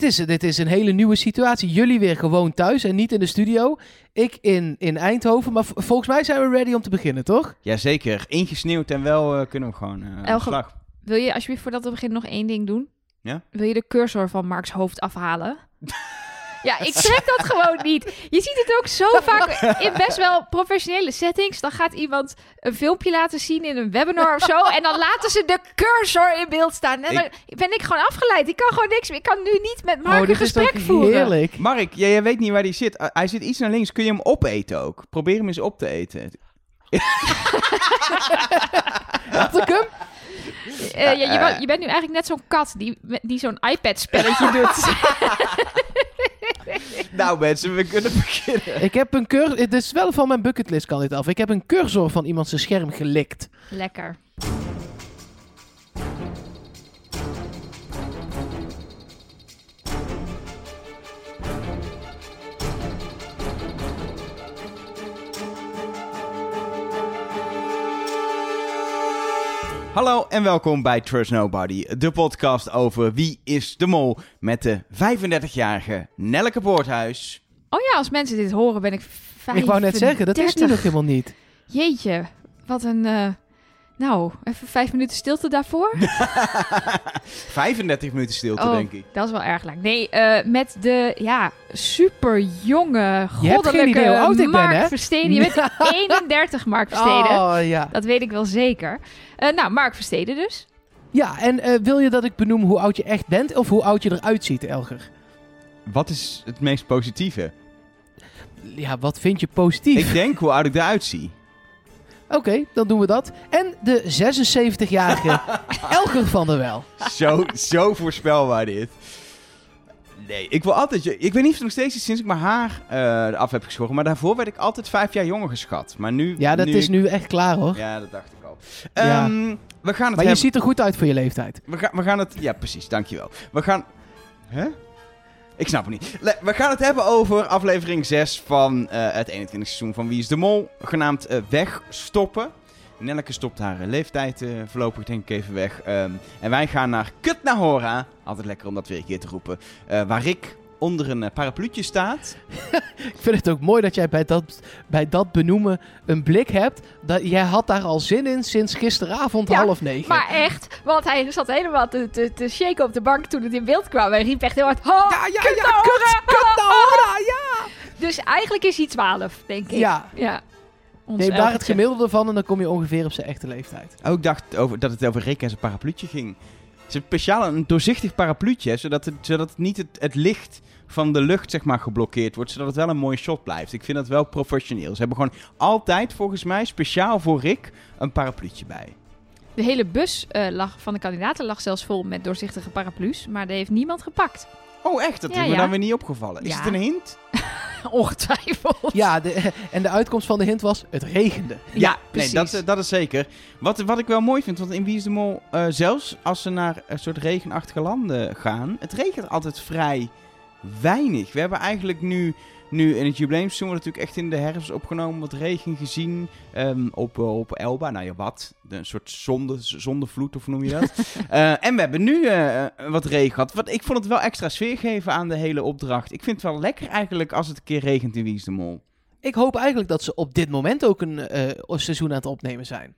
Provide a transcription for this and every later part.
dit is, dit is een hele nieuwe situatie. Jullie weer gewoon thuis en niet in de studio. Ik in, in Eindhoven. Maar volgens mij zijn we ready om te beginnen, toch? Jazeker, ingesneeuwd en wel eh, kunnen we gewoon eh de Elge- slag. Wil je alsjeblieft voordat we beginnen nog één ding doen? Ja? Wil je de cursor van Marks hoofd afhalen? Ja, ik trek dat gewoon niet. Je ziet het ook zo vaak in best wel professionele settings. Dan gaat iemand een filmpje laten zien in een webinar of zo. En dan laten ze de cursor in beeld staan. En dan ben ik gewoon afgeleid. Ik kan gewoon niks meer. Ik kan nu niet met Mark oh, een dit is gesprek toch voeren. heerlijk. Mark, jij, jij weet niet waar die zit. Uh, hij zit iets naar links. Kun je hem opeten ook? Probeer hem eens op te eten. Had ik hem? Eh, ja, je, wa- je bent nu eigenlijk net zo'n kat die, die zo'n iPad-spelletje doet. nou mensen, we kunnen beginnen. Ik heb een cursor... Het is wel van mijn bucketlist kan dit af. Ik heb een cursor van iemand zijn scherm gelikt. Lekker. Hallo en welkom bij Trust Nobody, de podcast over Wie is de Mol met de 35-jarige Nelleke Poorthuis. Oh ja, als mensen dit horen ben ik 35. Ik wou net zeggen, dat is nu nog helemaal niet. Jeetje, wat een... eh, nou, even vijf minuten stilte daarvoor. 35 minuten stilte, Oh, denk ik. Dat is wel erg lang. Nee, eh, met de ja, super jonge, Je hebt geen idee hoe goddelijke oud ik ben? Versteden. Je bent 31 Mark Versteden. Oh, ja. Dat weet ik wel zeker. Eh, nou, Mark Versteden dus. Ja, en eh, wil je dat ik benoem hoe oud je echt bent of hoe oud je eruit ziet, Elger? Wat is het meest positieve? Ja, wat vind je positief? Ik denk hoe oud ik eruit zie. Oké, dan doen we dat. En de 76-jarige Elger van der Wel. Zo, zo voorspelbaar dit. Nee, ik wil altijd... Ik weet niet of het nog steeds is sinds ik mijn haar eh af heb geschoren. Maar daarvoor werd ik altijd vijf jaar jonger geschat. Maar nu... Ja, dat is nu echt klaar hoor. Ja, dat dacht ik al. Ja. Ehm, we gaan het maar je ziet er goed uit voor je leeftijd. We, gaan, we gaan het... Ja, precies. Dankjewel. We gaan... Hè? Ik snap het niet. We gaan het hebben over aflevering 6 van eh, het 21 seizoen van Wie is de Mol. Genaamd eh, Wegstoppen. Nelleke stopt haar eh, leeftijd voorlopig denk ik even weg. Ehm, en wij gaan naar Kut Hora. Altijd lekker om dat weer een keer te roepen. Waar Rick onder een eh, parapluutje staat. Ik vind het ook mooi dat jij bij dat, bij dat benoemen een blik hebt. Dat, jij had daar al zin in sinds gisteravond Ja, half negen. Maar echt, want hij zat helemaal te, te, te shaken op de bank toen het in beeld kwam. Hij riep echt heel hard, "Ha, ja, ja, kut ja, nou, kut, ha, nou, ha." hoor, ja. Dus eigenlijk is hij 12, denk ik. Ja, ja. Ons neem daar het gemiddelde van en dan kom je ongeveer op zijn echte leeftijd. Oh, ik dacht over, dat het over Rick en zijn parapluutje ging. Een speciaal een doorzichtig parapluutje, zodat, het, zodat het niet het, het licht van de lucht zeg maar, geblokkeerd wordt, zodat het wel een mooie shot blijft. Ik vind dat wel professioneel. Ze hebben gewoon altijd, volgens mij, speciaal voor Rick, een parapluutje bij. De hele bus eh, lag, van de kandidaten lag zelfs vol met doorzichtige paraplu's. Maar die heeft niemand gepakt. Oh, echt? Dat Ja, is me ja. dan weer niet opgevallen. Is Ja. het een hint? Ongetwijfeld. Ja, de, en de uitkomst van de hint was, het regende. Ja, nee, precies. dat, eh, dat is zeker. Wat, wat ik wel mooi vind, want in Wie is de Mol, eh, zelfs als ze naar een soort regenachtige landen gaan, het regent altijd vrij weinig. We hebben eigenlijk nu, nu in het jubileumseizoen wordt natuurlijk echt in de herfst opgenomen wat regen gezien ehm, op, eh, op Elba. Nou ja, wat? Een soort zonde, zondevloed, of hoe noem je dat? Eh, en we hebben nu eh, wat regen gehad. Wat, ik vond het wel extra sfeer geven aan de hele opdracht. Ik vind het wel lekker eigenlijk als het een keer regent in Wie is de Mol. Ik hoop eigenlijk dat ze op dit moment ook een eh, seizoen aan het opnemen zijn.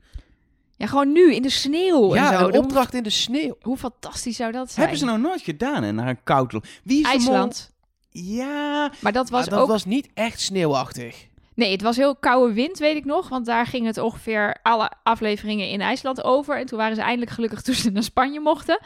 Ja, gewoon nu in de sneeuw en ja, zo. een opdracht in de sneeuw. Hoe fantastisch zou dat zijn? Hebben ze nou nooit gedaan, hè? Naar een koud land. Wie is de IJsland. Ja, Maar dat was Maar dat ook... was niet echt sneeuwachtig. Nee, het was heel koude wind, weet ik nog. Want daar ging het ongeveer alle afleveringen in IJsland over. En toen waren ze eindelijk gelukkig toen ze naar Spanje mochten.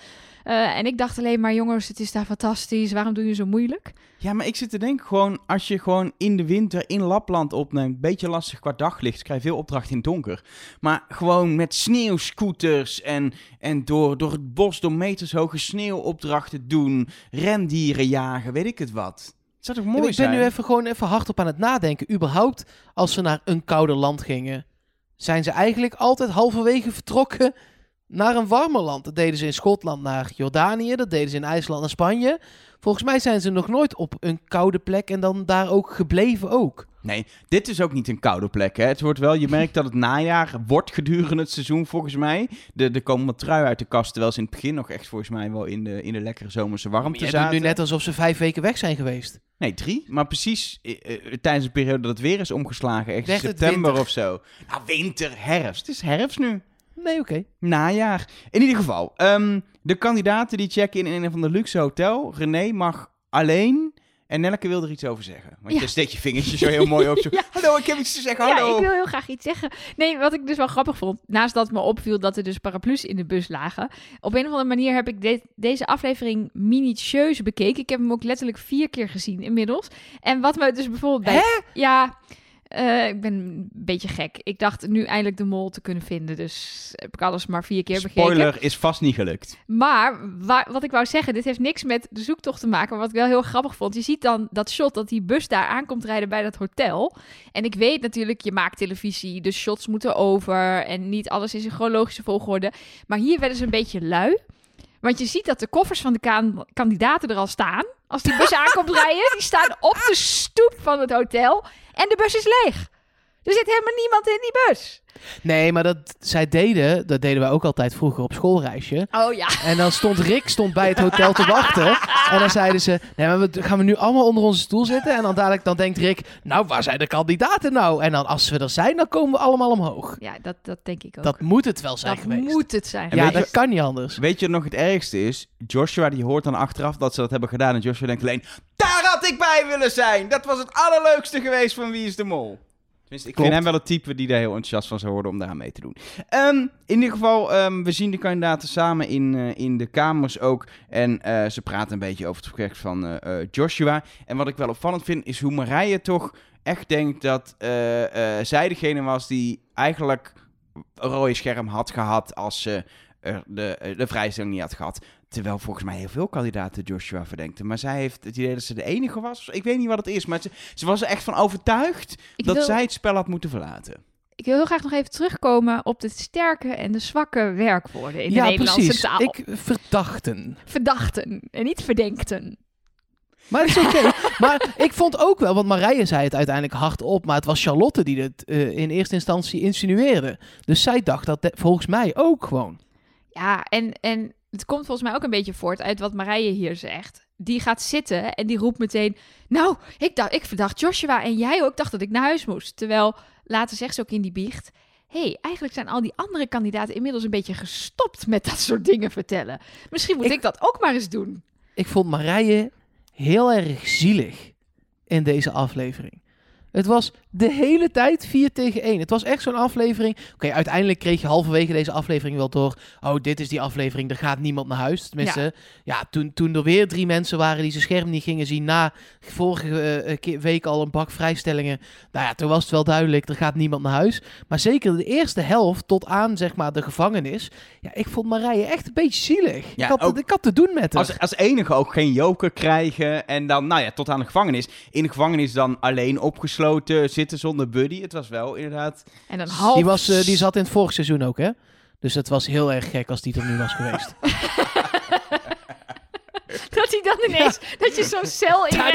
Eh, en ik dacht alleen maar, jongens, het is daar fantastisch. Waarom doen je zo moeilijk? Ja, maar ik zit te denken, gewoon als je gewoon in de winter in Lapland opneemt, beetje lastig qua daglicht, krijg je veel opdracht in het donker. Maar gewoon met sneeuwscooters en, en door, door het bos, door metershoge sneeuwopdrachten doen, rendieren jagen, weet ik het wat. Het zou toch mooi ik ben zijn? nu even gewoon even hardop aan het nadenken. Überhaupt, als ze naar een kouder land gingen, zijn ze eigenlijk altijd halverwege vertrokken naar een warmer land. Dat deden ze in Schotland naar Jordanië, dat deden ze in IJsland naar Spanje. Volgens mij zijn ze nog nooit op een koude plek en dan daar ook gebleven ook. Nee, dit is ook niet een koude plek. Hè. Het wordt wel, je merkt dat het najaar wordt gedurende het seizoen volgens mij. De, er komen wat trui uit de kast, terwijl ze in het begin nog echt volgens mij wel in de, in de lekkere zomerse warmte doet zaten. nu net alsof ze vijf weken weg zijn geweest. Nee, drie. Maar precies eh, eh, tijdens de periode dat het weer is omgeslagen. Echt het september of zo. Nou, winter, herfst. Het is herfst nu. Nee, oké. Najaar. In ieder geval, ehm, de kandidaten die checken in in een van de luxe hotel. René mag alleen. En Nelleke wil er iets over zeggen. Want Ja. je steekt je vingertje zo heel mooi op. Zo, Ja. Hallo, ik heb iets te zeggen. Ja, Hallo. ik wil heel graag iets zeggen. Nee, wat ik dus wel grappig vond, naast dat me opviel dat er dus paraplu's in de bus lagen, op een of andere manier heb ik de- deze aflevering minutieus bekeken. Ik heb hem ook letterlijk vier keer gezien inmiddels. En wat me dus bijvoorbeeld bij... Ja, eh, ik ben een beetje gek. Ik dacht nu eindelijk de mol te kunnen vinden, dus heb ik alles maar vier keer bekeken. Spoiler is vast niet gelukt. Maar wa- wat ik wou zeggen, dit heeft niks met de zoektocht te maken. Maar wat ik wel heel grappig vond, je ziet dan dat shot dat die bus daar aankomt rijden bij dat hotel. En ik weet natuurlijk, je maakt televisie, de shots moeten over en niet alles is in chronologische volgorde. Maar hier werden ze een beetje lui. Want je ziet dat de koffers van de kan- kandidaten er al staan. Als die bus aankomt rijden, die staan op de stoep van het hotel. En de bus is leeg. Er zit helemaal niemand in die bus. Nee, maar dat zij deden, dat deden wij ook altijd vroeger op schoolreisje. Oh ja. En dan stond Rick stond bij het hotel te wachten. En dan zeiden ze, nee, maar we gaan we nu allemaal onder onze stoel zitten. En dan dadelijk dan denkt Rick, nou, waar zijn de kandidaten nou? En dan als we er zijn, dan komen we allemaal omhoog. Ja, dat, dat denk ik ook. Dat moet het wel zijn Dat geweest. moet het zijn. Ja, je- dat kan niet anders. Weet je wat nog het ergste is? Joshua die hoort dan achteraf dat ze dat hebben gedaan. En Joshua denkt alleen, daar had ik bij willen zijn. Dat was het allerleukste geweest van Wie is de Mol. Tenminste, ik Klopt. vind hem wel het type die daar heel enthousiast van zou worden om daar mee te doen. Ehm, in ieder geval, ehm, we zien de kandidaten samen in, eh, in de kamers ook. En eh, ze praten een beetje over het project van eh, Joshua. En wat ik wel opvallend vind, is hoe Marije toch echt denkt dat zij degene was die eigenlijk een rode scherm had gehad als ze de, de vrijstelling niet had gehad. Terwijl volgens mij heel veel kandidaten Joshua verdenkten. Maar zij heeft het idee dat ze de enige was. Ik weet niet wat het is, maar ze, ze was er echt van overtuigd Ik dat wil, zij het spel had moeten verlaten. ik wil heel graag nog even terugkomen op de sterke en de zwakke werkwoorden in de ja, Nederlandse precies. taal. Ik verdachten. Verdachten en niet verdenkten. Maar dat is oké. maar ik vond ook wel, want Marije zei het uiteindelijk hardop, maar het was Charlotte die het eh, in eerste instantie insinueerde. Dus zij dacht dat de- volgens mij ook gewoon. Ja, en, en het komt volgens mij ook een beetje voort uit wat Marije hier zegt. Die gaat zitten en die roept meteen... Nou, ik, dacht, ik verdacht Joshua en jij ook. Ik dacht dat ik naar huis moest. Terwijl, later zegt ze ook in die biecht... hey, eigenlijk zijn al die andere kandidaten inmiddels een beetje gestopt met dat soort dingen vertellen. Misschien moet ik, Ik- dat ook maar eens doen. Ik vond Marije heel erg zielig in deze aflevering. Het was de hele tijd 4 tegen 1. Het was echt zo'n aflevering. Oké, uiteindelijk kreeg je halverwege deze aflevering wel door. Oh, dit is die aflevering. Er gaat niemand naar huis. Tenminste, ja, toen, toen er weer drie mensen waren die zijn scherm niet gingen zien. Na vorige eh, ke- week al een bak vrijstellingen. Nou ja, toen was het wel duidelijk. Er gaat niemand naar huis. Maar zeker de eerste helft tot aan zeg maar de gevangenis. Ja, ik vond Marije echt een beetje zielig. Ja, ik, had, ook- ik had te doen met haar. Als, als enige ook geen joker krijgen. En dan, nou ja, tot aan de gevangenis. In de gevangenis dan alleen opgesloten zitten zonder buddy. Het was wel inderdaad... En een half... Die, was, eh, die zat in het vorige seizoen ook, hè? Dus het was heel erg gek als die er nu was geweest. Dat hij dan ineens, dat je zo'n cel in bent.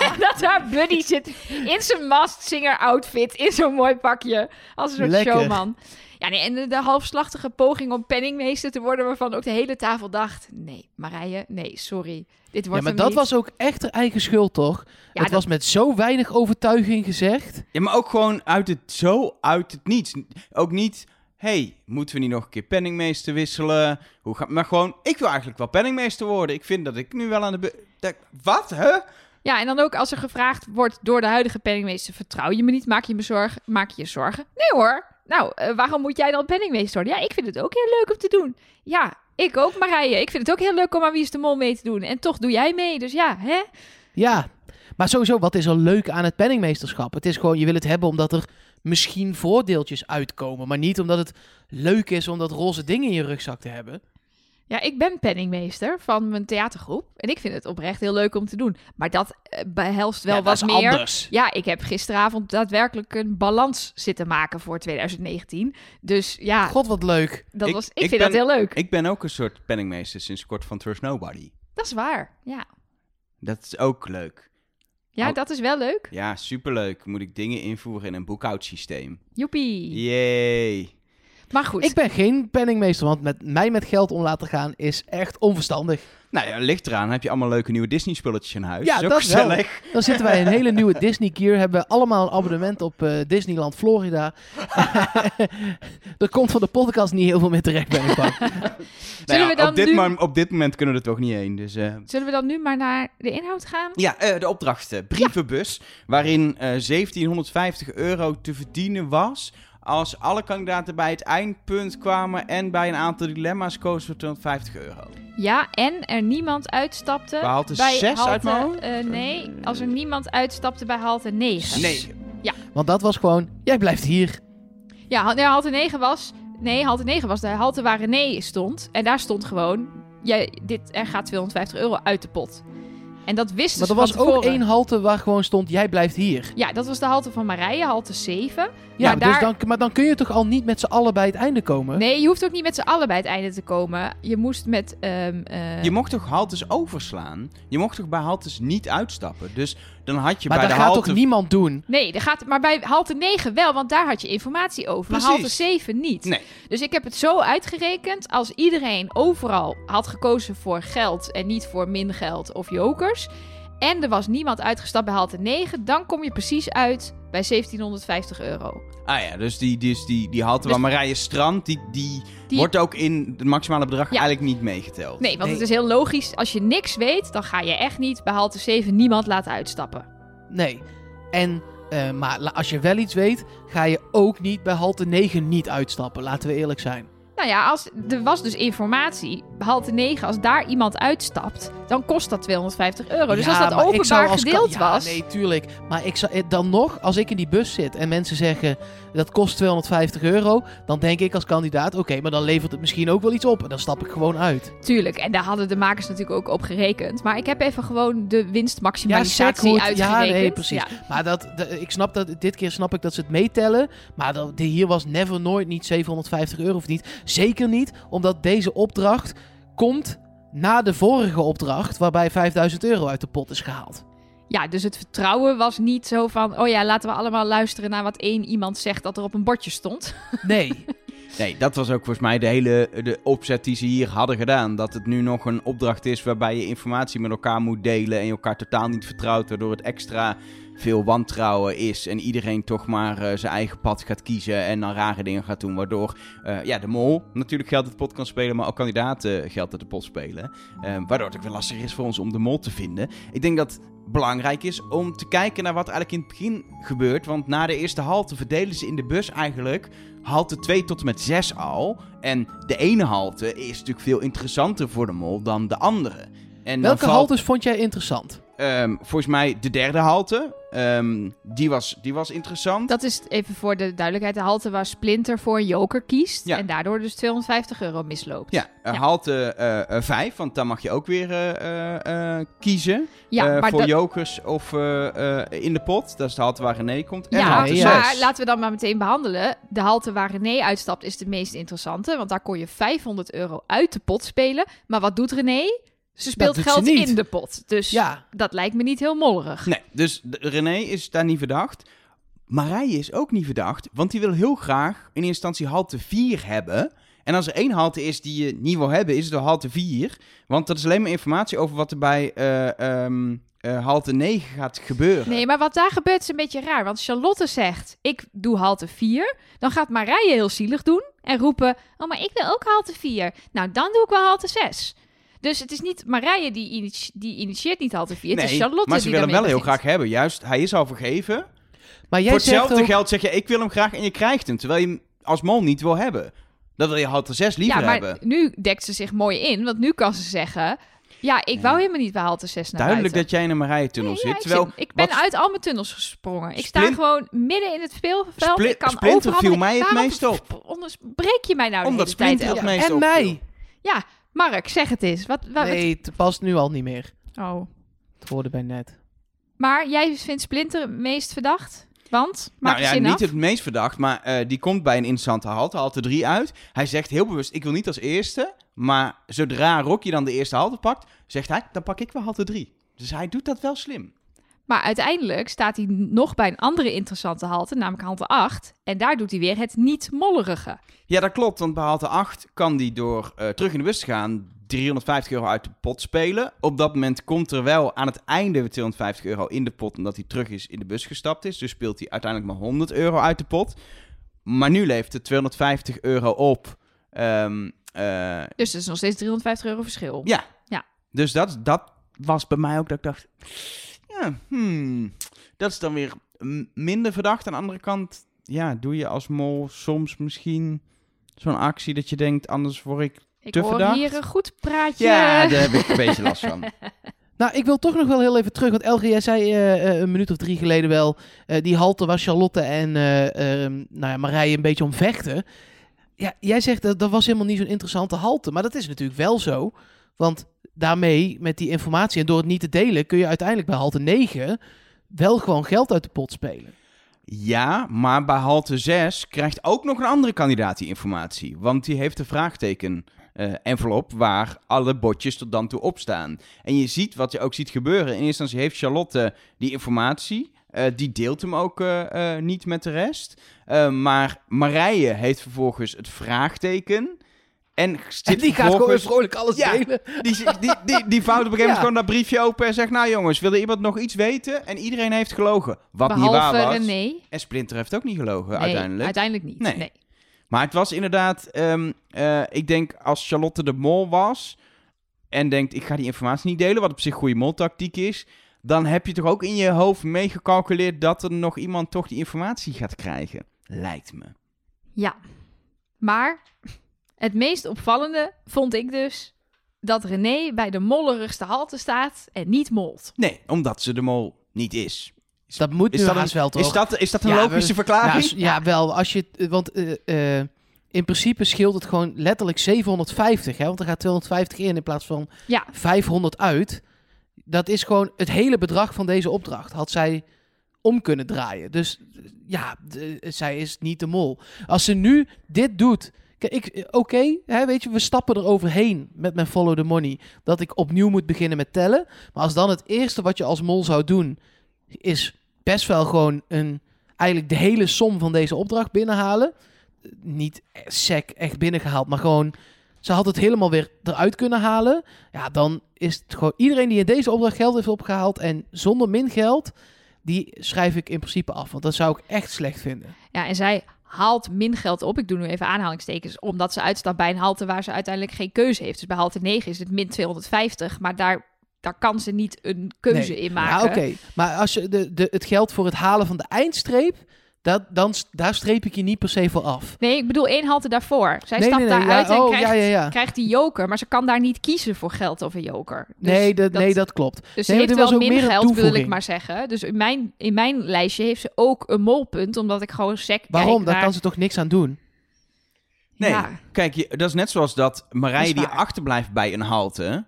En dat haar buddy zit in zijn mastsinger outfit, in zo'n mooi pakje. Als een soort Lekker. showman. Ja, nee, en de, halfslachtige poging om penningmeester te worden, waarvan ook de hele tafel dacht: nee, Marije, nee, sorry. Dit Ja, wordt maar hem dat niet. was ook echt haar eigen schuld, toch? Ja, het dat- was met zo weinig overtuiging gezegd. Ja, maar ook gewoon uit het, zo uit het niets. Ook niet, hey, moeten we niet nog een keer penningmeester wisselen? Hoe gaat, maar gewoon, ik wil eigenlijk wel penningmeester worden. Ik vind dat ik nu wel aan de... dat- wat, hè? Ja, en dan ook als er gevraagd wordt door de huidige penningmeester: vertrouw je me niet? Maak je me zorgen? Maak je je zorgen? Nee hoor. Nou, eh, waarom moet jij dan penningmeester worden? Ja, ik vind het ook heel leuk om te doen. Ja, ik ook, Marije. Ik vind het ook heel leuk om aan Wie is de Mol mee te doen. En toch doe jij mee. Dus ja, hè? Ja, maar sowieso, wat is er leuk aan het penningmeesterschap? Het is gewoon, je wil het hebben omdat er misschien voordeeltjes uitkomen. Maar niet omdat het leuk is om dat roze ding in je rugzak te hebben. Ja, ik ben penningmeester van mijn theatergroep. En ik vind het oprecht heel leuk om te doen. Maar dat eh, behelst wel Ja, wat dat is meer. anders. Ja, ik heb gisteravond daadwerkelijk een balans zitten maken voor 2019. Dus ja, God, wat leuk. dat ik- was, ik, ik vind ben- dat heel leuk. Ik ben ook een soort penningmeester sinds kort van Trust Nobody. Dat is waar, ja. Dat is ook leuk. Ja, dat is wel leuk. Ja, superleuk. Moet ik dingen invoeren in een boekhoudsysteem. Joepie. Yay. Maar goed. Ik ben geen penningmeester, want met mij met geld om laten gaan is echt onverstandig. Nou ja, ligt eraan. Heb je allemaal leuke nieuwe Disney spulletjes in huis? Ja, is ook dat wel. gezellig. Dan zitten wij in een hele nieuwe Disney gear. Hebben we allemaal een abonnement op eh, Disneyland Florida. er komt van de podcast niet heel veel meer terecht, ben ik bang. Nou ja, we dan op, dit nu- op dit moment kunnen we er toch niet heen. Dus, eh, Zullen we dan nu maar naar de inhoud gaan? Ja, eh, de opdracht. eh, brievenbus. Waarin eh 1750 euro te verdienen was. Als alle kandidaten bij het eindpunt kwamen en bij een aantal dilemma's kozen voor 250 euro. Ja, en er niemand uitstapte bij zes halte... uit mijn hoofd? eh, nee, als er niemand uitstapte bij halte 9. Nee, Want dat was gewoon, jij blijft hier. Ja, nee, halte 9 was... Nee, halte 9 was de halte waar René stond. En daar stond gewoon... Jij, dit, er gaat 250 euro uit de pot. En dat wisten Maar ze er was ook tevoren. één halte waar gewoon stond, jij blijft hier. Ja, dat was de halte van Marije, halte 7. Ja, maar, dus daar... dan, maar dan kun je toch al niet met z'n allen bij het einde komen? Nee, je hoeft ook niet met z'n allen bij het einde te komen. Je moest met... ehm, eh, je mocht toch haltes overslaan? Je mocht toch bij haltes niet uitstappen? Dus dan had je maar bij dat de gaat halte... toch niemand doen? Nee, dat gaat, maar bij halte 9 wel, want daar had je informatie over. Maar Precies. halte 7 niet. Nee. Dus ik heb het zo uitgerekend. Als iedereen overal had gekozen voor geld en niet voor min geld of En er was niemand uitgestapt bij halte 9, dan kom je precies uit bij 1750 euro. Ah ja, dus die, dus die, die halte Dus- waar Marije Strand, die, die, Die- wordt ook in het maximale bedrag Ja. eigenlijk niet meegeteld. Nee, want Nee. het is heel logisch. Als je niks weet, dan ga je echt niet bij halte 7 niemand laten uitstappen. Nee. En, eh, maar als je wel iets weet, ga je ook niet bij halte 9 niet uitstappen. Laten we eerlijk zijn. Nou ja, als, er was dus informatie. Halte 9, als daar iemand uitstapt, dan kost dat 250 euro. Dus Ja, als dat openbaar als gedeeld ja, was... nee, tuurlijk. Maar ik zou, eh, dan nog, als ik in die bus zit en mensen zeggen dat kost 250 euro, dan denk ik als kandidaat, oké, maar dan levert het misschien ook wel iets op. En dan stap ik gewoon uit. Tuurlijk, en daar hadden de makers natuurlijk ook op gerekend. Maar ik heb even gewoon de Ja, winstmaximalisatie goed. uitgerekend. Ja, nee, precies. Ja. Maar dat, ik snap dat, dit keer snap ik dat ze het meetellen. Maar dat, de, hier was never nooit niet 750 euro verdiend. Zeker niet, omdat deze opdracht komt na de vorige opdracht, waarbij 5000 euro uit de pot is gehaald. Ja, dus het vertrouwen was niet zo van... oh ja, laten we allemaal luisteren naar wat één iemand zegt... dat er op een bordje stond. Nee. Nee, dat was ook volgens mij de hele de opzet die ze hier hadden gedaan. Dat het nu nog een opdracht is waarbij je informatie met elkaar moet delen en je elkaar totaal niet vertrouwt, waardoor het extra veel wantrouwen is en iedereen toch maar eh, zijn eigen pad gaat kiezen en dan rare dingen gaat doen, waardoor eh, ja, de mol natuurlijk geld uit de pot kan spelen, maar ook kandidaten geld uit de pot spelen. Eh, waardoor het ook weer lastig is voor ons om de mol te vinden. Ik denk dat belangrijk is om te kijken naar wat eigenlijk in het begin gebeurt, want na de eerste halte verdelen ze in de bus eigenlijk halte 2 tot en met 6 al. En de ene halte is natuurlijk veel interessanter voor de mol dan de andere. En Welke valt, haltes vond jij interessant? Ehm, volgens mij de derde halte. ehm, die, was, die was interessant. Dat is even voor de duidelijkheid. De halte waar Splinter voor een joker kiest... Ja. en daardoor dus 250 euro misloopt. Ja, eh, Ja. halte 5, want dan mag je ook weer eh, eh, eh, kiezen. Ja, eh, maar voor dat- jokers of eh, eh, in de pot. Dat is de halte waar René komt. En Ja, halte ja. 6. maar laten we dan maar meteen behandelen. De halte waar René uitstapt is de meest interessante. Want daar kon je 500 euro uit de pot spelen. Maar wat doet René? Ze speelt ze geld in de pot. Dus Ja, dat lijkt me niet heel mollerig. Nee, dus René is daar niet verdacht. Marije is ook niet verdacht, want die wil heel graag in eerste instantie halte 4 hebben. En als er één halte is die je niet wil hebben, is het de halte 4. Want dat is alleen maar informatie over wat er bij eh, ehm, eh, halte 9 gaat gebeuren. Nee, maar wat daar gebeurt is een beetje raar. Want Charlotte zegt, ik doe halte 4. Dan gaat Marije heel zielig doen en roepen... Oh, maar ik wil ook halte 4. Nou, dan doe ik wel halte 6. Dus het is niet Marije die, initi- die initieert niet halte 4. het is Charlotte maar ze die willen hem wel heel graag hebben. Juist, hij is al vergeven. maar jij Voor zegt hetzelfde ook... geld zeg je, ik wil hem graag en je krijgt hem. Terwijl je hem als mol niet wil hebben. Dat wil je halte 6 liever Ja, maar hebben. nu dekt ze zich mooi in. Want nu kan ze zeggen... Ja, ik wou helemaal niet bij halte 6 naar Duidelijk buiten. dat jij in een Marije-tunnel Nee, ja, zit. ik, Terwijl zit- ik ben wat- uit al mijn tunnels gesprongen. Ik sta gewoon midden in het speelveld. Spli- ik kan Splinter overal... viel mij het Waarom meest op. Onderbreek je mij nou Omdat de hele tijd? En mij. Ja, Mark, zeg het eens. Wat, wat, Nee, het past nu al niet meer. Oh. Het hoorde bij net. Maar jij vindt Splinter het meest verdacht? Want? Maak Nou ja, niet af. het meest verdacht, maar eh, die komt bij een interessante halte, halte 3 uit. Hij zegt heel bewust, ik wil niet als eerste, maar zodra Rocky dan de eerste halte pakt, zegt hij, dan pak ik wel halte 3. Dus hij doet dat wel slim. Maar uiteindelijk staat hij nog bij een andere interessante halte, namelijk halte 8. En daar doet hij weer het niet mollerige. Ja, dat klopt. Want bij halte 8 kan die door eh, terug in de bus te gaan 350 euro uit de pot spelen. Op dat moment komt er wel aan het einde weer 250 euro in de pot, omdat hij terug is in de bus gestapt is. Dus speelt hij uiteindelijk maar 100 euro uit de pot. Maar nu levert het 250 euro op. Ehm, eh, Dus dat is nog steeds 350 euro verschil. ja. Ja. Dus dat, dat was bij mij ook dat ik dacht... Ja, hmm, dat is dan weer minder verdacht. Aan de andere kant, ja, doe je als mol soms misschien zo'n actie dat je denkt, anders word ik... Ik Te hoor verdacht? hier een goed praatje. Ja, daar heb ik een beetje last van. Nou, ik wil toch nog wel heel even terug. Want Elge, jij zei eh, eh, een minuut of drie geleden wel... eh, die halte waar Charlotte en eh, ehm, nou ja, Marije een beetje om vechten. Ja, jij zegt dat dat was helemaal niet zo'n interessante halte. Maar dat is natuurlijk wel zo. Want daarmee, met die informatie en door het niet te delen... kun je uiteindelijk bij halte 9 wel gewoon geld uit de pot spelen. Ja, maar bij halte 6 krijgt ook nog een andere kandidaat die informatie. Want die heeft een vraagteken eh, envelop waar alle botjes tot dan toe op staan. En je ziet wat je ook ziet gebeuren. In eerste instantie heeft Charlotte die informatie. Eh, die deelt hem ook eh, niet met de rest. Maar Marije heeft vervolgens het vraagteken. En, die gaat gewoon vrolijk alles Ja. delen. die, die, die, die vouwt op een gegeven moment Ja. gewoon dat briefje open en zegt... Nou jongens, wil er iemand nog iets weten? En iedereen heeft gelogen. Wat niet Behalve waar was. René. En Splinter heeft ook niet gelogen Nee, uiteindelijk. uiteindelijk niet. Nee. Nee. Maar het was inderdaad... ehm, eh, ik denk als Charlotte de Mol was... En denkt, ik ga die informatie niet delen... Wat op zich goede moltactiek is... Dan heb je toch ook in je hoofd meegecalculeerd... Dat er nog iemand toch die informatie gaat krijgen. Lijkt me. Ja. Maar het meest opvallende vond ik dus dat René bij de mollerigste halte staat en niet molt. Nee, omdat ze de Mol niet is. Dat moet Is nu dat, haast wel toch? is, dat, is dat een Ja, logische we- verklaring? Ja, wel. Als je, het- want eh, eh, in principe scheelt het gewoon letterlijk 750. Hè? Want er gaat 250 in in plaats van Ja. 500 uit. Dat is gewoon het hele bedrag van deze opdracht. Had zij om kunnen draaien. Dus ja, de- zij is niet de mol. Als ze nu dit doet. Kijk, oké, hè, weet je, we stappen er overheen met mijn follow the money. Dat ik opnieuw moet beginnen met tellen. Maar als dan het eerste wat je als mol zou doen, is best wel gewoon een, eigenlijk de hele som van deze opdracht binnenhalen. Niet sec echt binnengehaald, maar gewoon, ze had het helemaal weer eruit kunnen halen. Ja, dan is het gewoon iedereen die in deze opdracht geld heeft opgehaald en zonder min geld, die schrijf ik in principe af. Want dat zou ik echt slecht vinden. Ja, en zij haalt min geld op. Ik doe nu even aanhalingstekens, omdat ze uitstapt bij een halte waar ze uiteindelijk geen keuze heeft. Dus bij halte 9 is het min 250, maar daar, daar kan ze niet een keuze Nee. in maken. Ja, oké. Maar als je de, de, het geld voor het halen van de eindstreep, dat, dan, daar streep ik je niet per se voor af. Nee, ik bedoel één halte daarvoor. Zij Nee, stapt nee, nee, daaruit ja, en oh, krijgt, ja, ja, ja. krijgt die joker, maar ze kan daar niet kiezen voor geld of een joker. Dus nee, dat, nee, dat klopt. Dus Nee, ze heeft wel min een geld, wil ik maar zeggen. Dus in mijn, in mijn lijstje heeft ze ook een molpunt, omdat ik gewoon sec Waarom? Daar naar- kan ze toch niks aan doen? Nee, Ja. kijk, je, dat is net zoals dat Marije Dat die achterblijft bij een halte...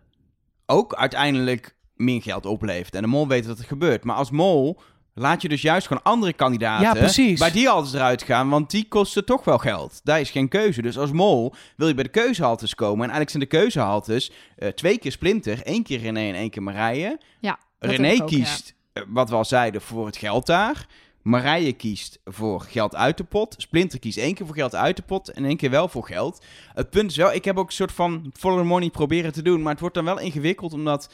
ook uiteindelijk meer geld oplevert. En de mol weet wat er gebeurt. Maar als mol laat je dus juist gewoon andere kandidaten... Ja, precies. bij die haltes eruit gaan, want die kosten toch wel geld. Daar is geen keuze. Dus als mol wil je bij de keuzehaltes komen. En eigenlijk zijn de keuzehaltes eh, twee keer Splinter, één keer René en één keer Marije. Ja, dat René ook, kiest, eh, wat we al zeiden, voor het geld daar. Marije kiest voor geld uit de pot. Splinter kiest één keer voor geld uit de pot en één keer wel voor geld. Het punt is wel, ik heb ook een soort van follow the money proberen te doen. Maar het wordt dan wel ingewikkeld omdat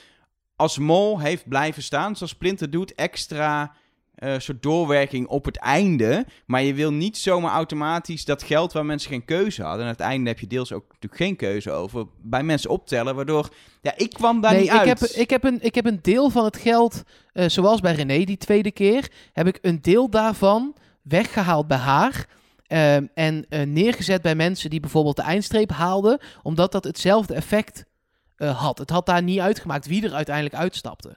als mol heeft blijven staan, zoals Splinter doet, extra eh, soort doorwerking op het einde. Maar je wil niet zomaar automatisch dat geld waar mensen geen keuze hadden. En aan het einde heb je deels ook natuurlijk geen keuze over. Bij mensen optellen, waardoor... Ja, ik kwam daar nee, niet ik uit. heb, ik, heb een, ik heb een deel van het geld, eh, zoals bij René die tweede keer, heb ik een deel daarvan weggehaald bij haar. ehm, en eh, neergezet bij mensen die bijvoorbeeld de eindstreep haalden, omdat dat hetzelfde effect had. Het had daar niet uitgemaakt wie er uiteindelijk uitstapte.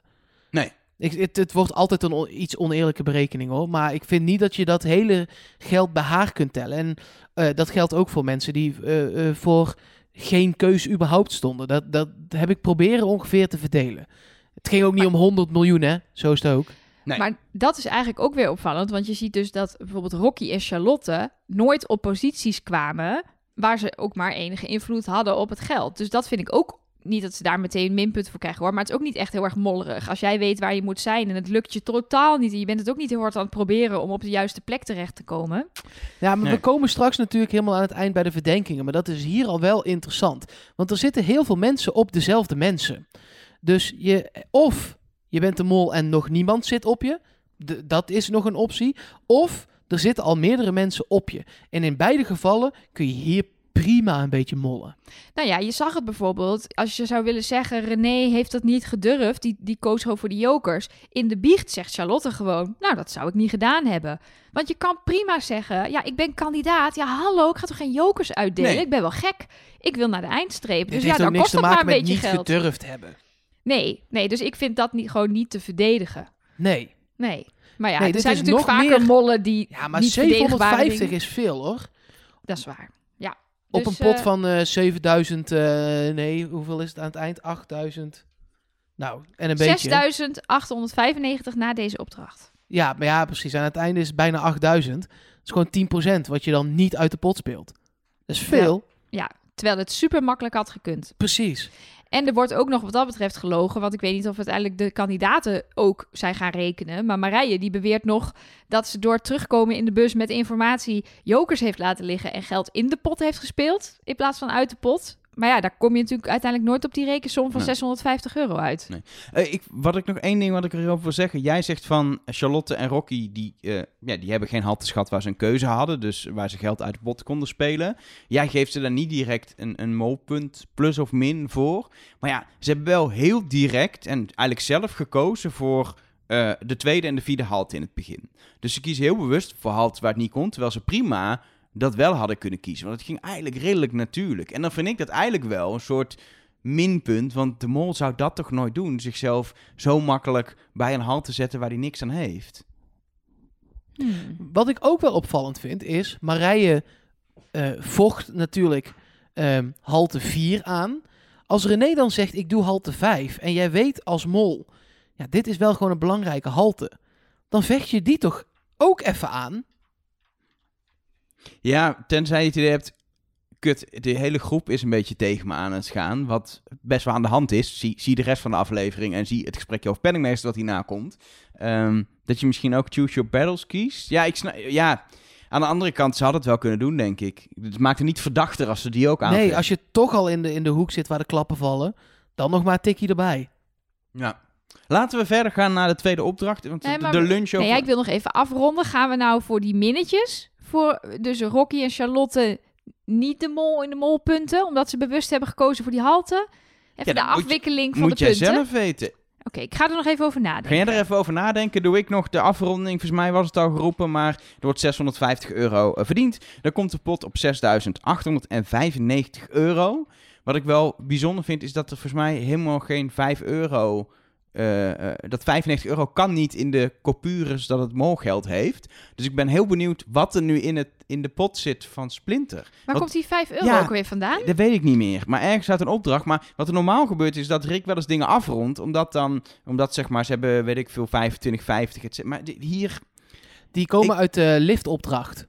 Nee. Ik, het, het wordt altijd een on- iets oneerlijke berekening hoor. Maar ik vind niet dat je dat hele geld bij haar kunt tellen. En eh, dat geldt ook voor mensen die eh, eh, voor geen keus überhaupt stonden. Dat, dat heb ik proberen ongeveer te verdelen. Het ging ook niet om 100 miljoen, hè? Zo is het ook. Nee. Maar dat is eigenlijk ook weer opvallend, want je ziet dus dat bijvoorbeeld Rocky en Charlotte nooit op posities kwamen waar ze ook maar enige invloed hadden op het geld. Dus dat vind ik ook niet dat ze daar meteen minpunten voor krijgen hoor. Maar het is ook niet echt heel erg mollerig. Als jij weet waar je moet zijn en het lukt je totaal niet. En je bent het ook niet heel hard aan het proberen om op de juiste plek terecht te komen. Ja, maar Nee. we komen straks natuurlijk helemaal aan het eind bij de verdenkingen. Maar dat is hier al wel interessant. Want er zitten heel veel mensen op dezelfde mensen. Dus je, of je bent de mol en nog niemand zit op je. Dat is nog een optie. Of er zitten al meerdere mensen op je. En in beide gevallen kun je hier prima een beetje mollen. Nou ja, je zag het bijvoorbeeld. Als je zou willen zeggen, René heeft dat niet gedurfd. Die, die koos gewoon voor de jokers. In de biecht zegt Charlotte gewoon, nou dat zou ik niet gedaan hebben. Want je kan prima zeggen, ja ik ben kandidaat. Ja hallo, ik ga toch geen jokers uitdelen? Nee. Ik ben wel gek. Ik wil naar de eindstreep. Dus ja, niks kost dat maar een beetje niet geld. gedurfd hebben. Nee, nee, dus ik vind dat niet, gewoon niet te verdedigen. Nee. Nee. Maar ja, Nee, er zijn natuurlijk vaker meer- mollen die Ja, maar niet verdedigbare 750 dingen- is veel hoor. Dat is waar. Ja. Op Dus, een pot eh, van eh 7000, eh, nee, hoeveel is het aan het eind? 8000. Nou, en een beetje. 6.895 na deze opdracht. Ja, maar ja, precies. Aan het einde is het bijna 8000. Dat is gewoon 10% wat je dan niet uit de pot speelt. Dat is veel. Ja, terwijl het super makkelijk had gekund. Precies. En er wordt ook nog wat dat betreft gelogen, want ik weet niet of uiteindelijk de kandidaten ook zijn gaan rekenen. Maar Marije die beweert nog dat ze door terugkomen in de bus met informatie jokers heeft laten liggen en geld in de pot heeft gespeeld in plaats van uit de pot. Maar ja, daar kom je natuurlijk uiteindelijk nooit op die rekensom van Nee. 650 euro uit. Eh, ik, wat ik nog één ding wat ik erover wil zeggen. Jij zegt van Charlotte en Rocky, die, eh, ja, die hebben geen halteschat waar ze een keuze hadden. Dus waar ze geld uit de pot konden spelen. Jij geeft ze daar niet direct een, een molpunt plus of min voor. Maar ja, ze hebben wel heel direct en eigenlijk zelf gekozen voor eh, de tweede en de vierde halte in het begin. Dus ze kiezen heel bewust voor halte waar het niet kon. Terwijl ze prima dat wel hadden kunnen kiezen. Want het ging eigenlijk redelijk natuurlijk. En dan vind ik dat eigenlijk wel een soort minpunt. Want de mol zou dat toch nooit doen. Zichzelf zo makkelijk bij een halte zetten waar hij niks aan heeft. Hmm. Wat ik ook wel opvallend vind is, Marije eh, vocht natuurlijk ehm, halte 4 aan. Als René dan zegt, ik doe halte 5 en jij weet als mol, ja, dit is wel gewoon een belangrijke halte. Dan vecht je die toch ook even aan? Ja, tenzij je het idee hebt... Kut, de hele groep is een beetje tegen me aan het gaan. Wat best wel aan de hand is. Zie, zie de rest van de aflevering en zie het gesprekje over penningmeester dat hierna komt. Ehm, dat je misschien ook Choose Your Battles kiest. Ja, ik snap, ja, aan de andere kant, ze hadden het wel kunnen doen, denk ik. Het maakt het niet verdachter als ze die ook aanvechten. Nee, als je toch al in de, in de hoek zit waar de klappen vallen, dan nog maar een tikje erbij. Ja. Laten we verder gaan naar de tweede opdracht. Want Nee, de- maar- de lunch over... Nee, ja, ik wil nog even afronden. Gaan we nou voor die minnetjes? Voor dus Rocky en Charlotte niet de mol in de molpunten, omdat ze bewust hebben gekozen voor die halte. Even Ja, de moet afwikkeling van Moet de jij punten. zelf weten. Oké, ik ga er nog even over nadenken. Ga jij er even over nadenken? Doe ik nog de afronding? Volgens mij was het al geroepen, maar er wordt 650 euro eh, verdiend. Dan komt de pot op 6.895 euro. Wat ik wel bijzonder vind, is dat er volgens mij helemaal geen 5 euro... eh, eh, dat 95 euro kan niet in de coupures dat het molgeld heeft. Dus ik ben heel benieuwd wat er nu in, het, in de pot zit van Splinter. Waar komt die 5 euro Ja, ook weer vandaan? Dat weet ik niet meer. Maar ergens uit een opdracht. Maar wat er normaal gebeurt is dat Rick wel eens dingen afrondt. Omdat dan, omdat zeg maar, ze hebben, weet ik veel, 25, 50. et cetera. Maar hier, Die komen Ik- uit de liftopdracht.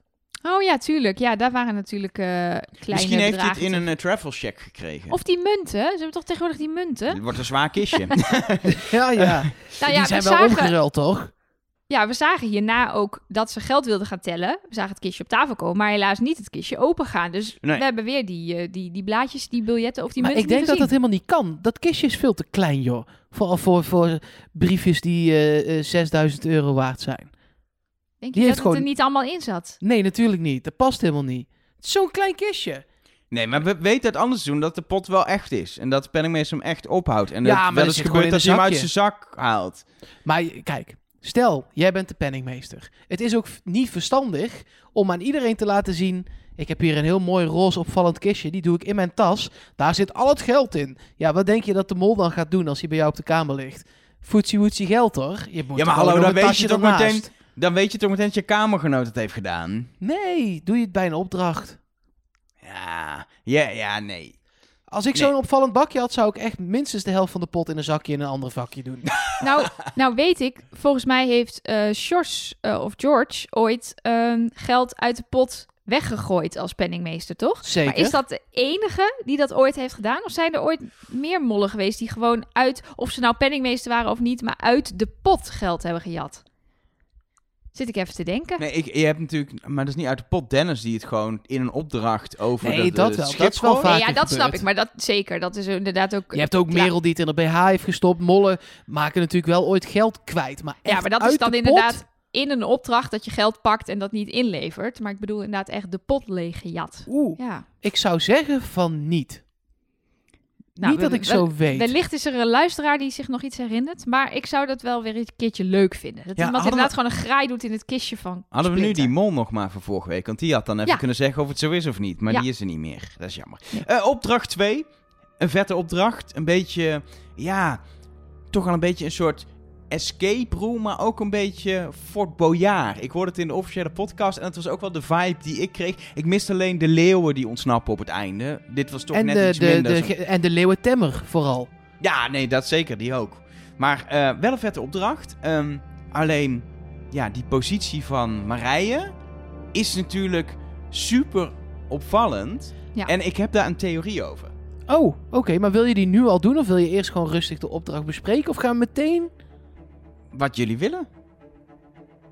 Oh ja, tuurlijk. Ja, daar waren natuurlijk eh kleine misschien heeft hij het in een eh, travel check gekregen. Of die munten. Ze hebben toch tegenwoordig die munten? Het wordt een zwaar kistje. Ja, ja. Nou ja, die zijn we wel zagen, omgeruild, toch? ja, we zagen hierna ook dat ze geld wilden gaan tellen. We zagen het kistje op tafel komen, maar helaas niet het kistje open gaan. Dus Nee. we hebben weer die, eh, die, die blaadjes, die biljetten of die Maar munten ik denk dat dat helemaal niet kan. Dat kistje is veel te klein, joh. Vooral voor, voor briefjes die eh, eh, 6000 euro waard zijn. Denk die je heeft dat het er gewoon- niet allemaal in zat? Nee, natuurlijk niet. Dat past helemaal niet. Het is zo'n klein kistje. nee, maar we weten het anders doen dat de pot wel echt is. En dat de penningmeester hem echt ophoudt. En Ja, dat maar wel eens gebeurt dat hij hem uit zijn zak haalt. Maar kijk, stel, jij bent de penningmeester. Het is ook niet verstandig om aan iedereen te laten zien... Ik heb hier een heel mooi roze opvallend kistje. Die doe ik in mijn tas. Daar zit al het geld in. Ja, wat denk je dat de mol dan gaat doen als hij bij jou op de kamer ligt? Foetsie woetsie geld hoor. Je moet Ja, maar hallo, dan weet je toch meteen... Dan weet je toch meteen dat je kamergenoot het heeft gedaan. Nee, doe je het bij een opdracht. Ja, ja, ja, nee. Als ik Nee. zo'n opvallend bakje had, zou ik echt minstens de helft van de pot in een zakje in een ander vakje doen. Nou, nou weet ik, volgens mij heeft eh Sjors eh, of George ooit ehm, geld uit de pot weggegooid als penningmeester, toch? Zeker. Maar is dat de enige die dat ooit heeft gedaan? Of zijn er ooit meer mollen geweest die gewoon uit, of ze nou penningmeester waren of niet, maar uit de pot geld hebben gejat? Zit ik even te denken. Nee, ik, je hebt natuurlijk, maar dat is niet uit de pot Dennis die het gewoon in een opdracht over Nee, de, dat de wel. schip Dat is wel. Nee, ja, dat snap ik. Maar dat zeker. Dat is inderdaad ook. Je hebt ook. Merel die het in de BH heeft gestopt. Mollen maken natuurlijk wel ooit geld kwijt. Maar Ja, maar dat uit is dan de inderdaad in een opdracht dat je geld pakt en dat niet inlevert. Maar ik bedoel inderdaad echt de pot leeg gejat. Oeh, Ja. ik zou zeggen van niet. Nou, niet dat ik zo weet. Wellicht is er een luisteraar die zich nog iets herinnert. Maar ik zou dat wel weer een keertje leuk vinden. Dat Ja, iemand inderdaad gewoon een graai doet in het kistje van Hadden we nu die mol nog maar van vorige week? Want die had dan even Ja. kunnen zeggen of het zo is of niet. Maar Ja. die is er niet meer. Dat is jammer. Nee. Eh, opdracht 2. Een vette opdracht. Een beetje, ja, toch al een beetje een soort escape room. Maar ook een beetje Fort Boyard. Ik hoorde het in de officiële podcast. En het was ook wel de vibe die ik kreeg. Ik miste alleen de leeuwen die ontsnappen op het einde. Dit was toch En net de, iets de, minder. de, en de leeuwentemmer vooral. Ja, nee, dat zeker. Die ook. Maar eh, wel een vette opdracht. Ehm, alleen, ja, die positie van Marije is natuurlijk super opvallend. Ja. En ik heb daar een theorie over. Oh, oké. maar wil je die nu al doen? Of wil je eerst gewoon rustig de opdracht bespreken? Of gaan we meteen... Wat jullie willen?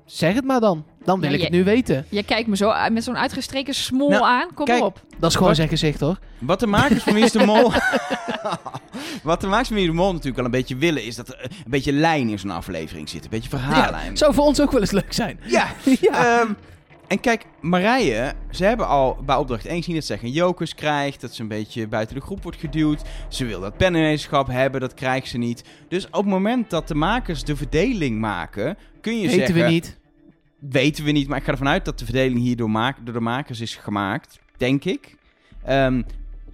Zeg het maar dan. Dan wil Ja, ik het nu weten. Je kijkt me zo aan- met zo'n uitgestreken smol Nou, aan. Kom kijk, op. Dat is gewoon Wat? zijn gezicht hoor. Wat de makers van Wie is de Mol... Wat de makers van Wie is de Mol natuurlijk al een beetje willen... is dat er een beetje lijn in zo'n aflevering zit. Een beetje verhaallijn. Zou voor ons ook wel eens leuk zijn. Ja, ja. Ehm, en kijk, Marije, ze hebben al bij opdracht 1 gezien dat ze geen jokers krijgt. Dat ze een beetje buiten de groep wordt geduwd. Ze wil dat pennenwetenschap hebben, dat krijgt ze niet. Dus op het moment dat de makers de verdeling maken, kun je Weten zeggen... we niet. Weten we niet, maar ik ga ervan uit dat de verdeling hier door, maak- door de makers is gemaakt. Denk ik. Ehm,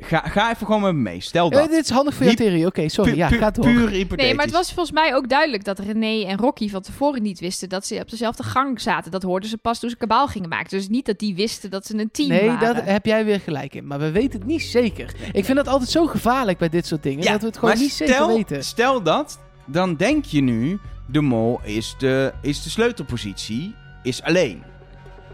ga, ga even gewoon met me mee. Stel dat. dit is handig voor jouw theorie. Oké, sorry. Pu- Ja, pu- ga door. Puur hypothetisch. Nee, maar het was volgens mij ook duidelijk dat René en Rocky van tevoren niet wisten dat ze op dezelfde gang zaten. Dat hoorden ze pas toen ze kabaal gingen maken. Dus niet dat die wisten dat ze een team Nee, waren. daar heb jij weer gelijk in. Maar we weten het niet zeker. Ik vind dat altijd zo gevaarlijk bij dit soort dingen. Ja, dat we het gewoon maar niet stel, zeker weten. Stel dat, dan denk je nu, de mol is de, is de sleutelpositie, is alleen.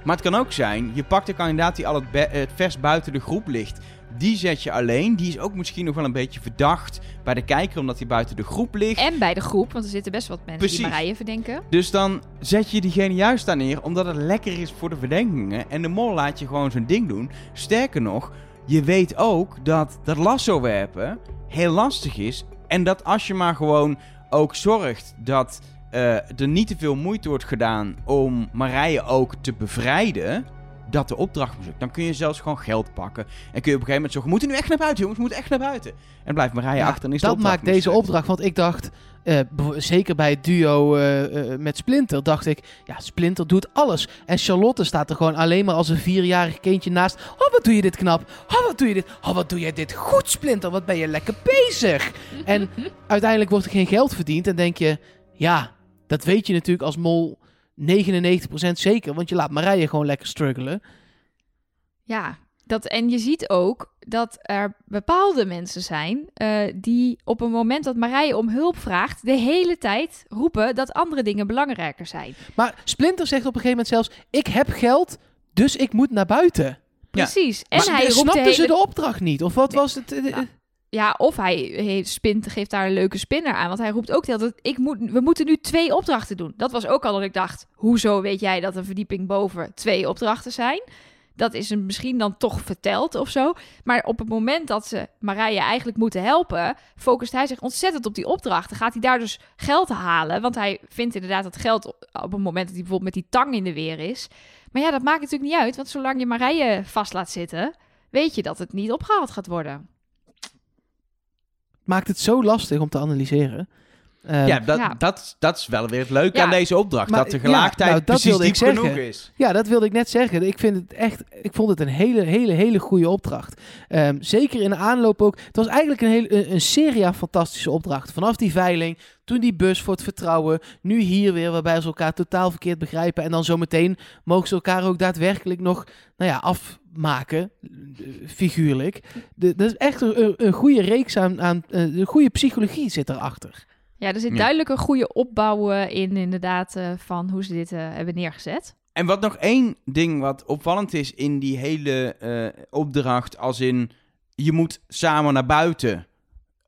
Maar het kan ook zijn, je pakt de kandidaat die al het, be- het vers buiten de groep ligt. Die zet je alleen. Die is ook misschien nog wel een beetje verdacht bij de kijker, omdat hij buiten de groep ligt. En bij de groep, want er zitten best wat mensen Precies. die Marije verdenken. Dus dan zet je diegene juist daar neer, omdat het lekker is voor de verdenkingen. En de mol laat je gewoon zijn ding doen. Sterker nog, je weet ook dat dat lasso werpen heel lastig is. En dat als je maar gewoon ook zorgt dat eh, er niet te veel moeite wordt gedaan om Marije ook te bevrijden. Dat de opdracht mislukt. Dan kun je zelfs gewoon geld pakken. En kun je op een gegeven moment zeggen: We moeten nu echt naar buiten, jongens. We moeten echt naar buiten. En blijft Marije Ja, achter. En is dat maakt deze opdracht. Want ik dacht, eh, zeker bij het duo eh, eh, met Splinter, dacht ik, ja, Splinter doet alles. En Charlotte staat er gewoon alleen maar als een vierjarig kindje naast. Oh, wat doe je dit knap. Oh, wat doe je dit. Oh, wat doe je dit goed, Splinter. Wat ben je lekker bezig. en uiteindelijk wordt er geen geld verdiend. En denk je, ja, dat weet je natuurlijk als mol 99% zeker. Want je laat Marije gewoon lekker struggelen. Ja, dat, en je ziet ook dat er bepaalde mensen zijn eh, die op een moment dat Marije om hulp vraagt, de hele tijd roepen dat andere dingen belangrijker zijn. Maar Splinter zegt op een gegeven moment zelfs, ik heb geld, dus ik moet naar buiten. Precies. En Maar hij hele... ze de opdracht niet? Of wat Nee. was het? eh, eh, Ja. Ja, of hij spint, geeft daar een leuke spinner aan. Want hij roept ook tijd, ik moet, we moeten nu twee opdrachten doen. Dat was ook al dat ik dacht, hoezo weet jij dat een verdieping boven twee opdrachten zijn? Dat is hem misschien dan toch verteld of zo. Maar op het moment dat ze Marije eigenlijk moeten helpen, focust hij zich ontzettend op die opdrachten. Gaat hij daar dus geld halen? Want hij vindt inderdaad dat geld op het moment dat hij bijvoorbeeld met die tang in de weer is. Maar ja, dat maakt natuurlijk niet uit. Want zolang je Marije vast laat zitten, weet je dat het niet opgehaald gaat worden. Maakt het zo lastig om te analyseren. Ehm, Ja, dat, Ja. Dat, dat is wel weer het leuke Ja. aan deze opdracht. Maar- dat tegelijkertijd ja, nou, dat precies diep ik genoeg is. Ja, dat wilde ik net zeggen. Ik vind het echt, ik vond het een hele, hele, hele goede opdracht. Ehm, zeker in de aanloop ook. Het was eigenlijk een, hele, een, een serie aan fantastische opdrachten. Vanaf die veiling, toen die bus voor het vertrouwen, nu hier weer, waarbij ze elkaar totaal verkeerd begrijpen. En dan zometeen mogen ze elkaar ook daadwerkelijk nog, nou ja, afmaken, eh, figuurlijk. De, dat is echt een, een- een goede reeks aan, aan eh, een goede psychologie zit erachter. Ja, er zit duidelijk een goede opbouw in, inderdaad, eh, van hoe ze dit eh, hebben neergezet. En wat nog één ding wat opvallend is in die hele eh, opdracht, als in je moet samen naar buiten.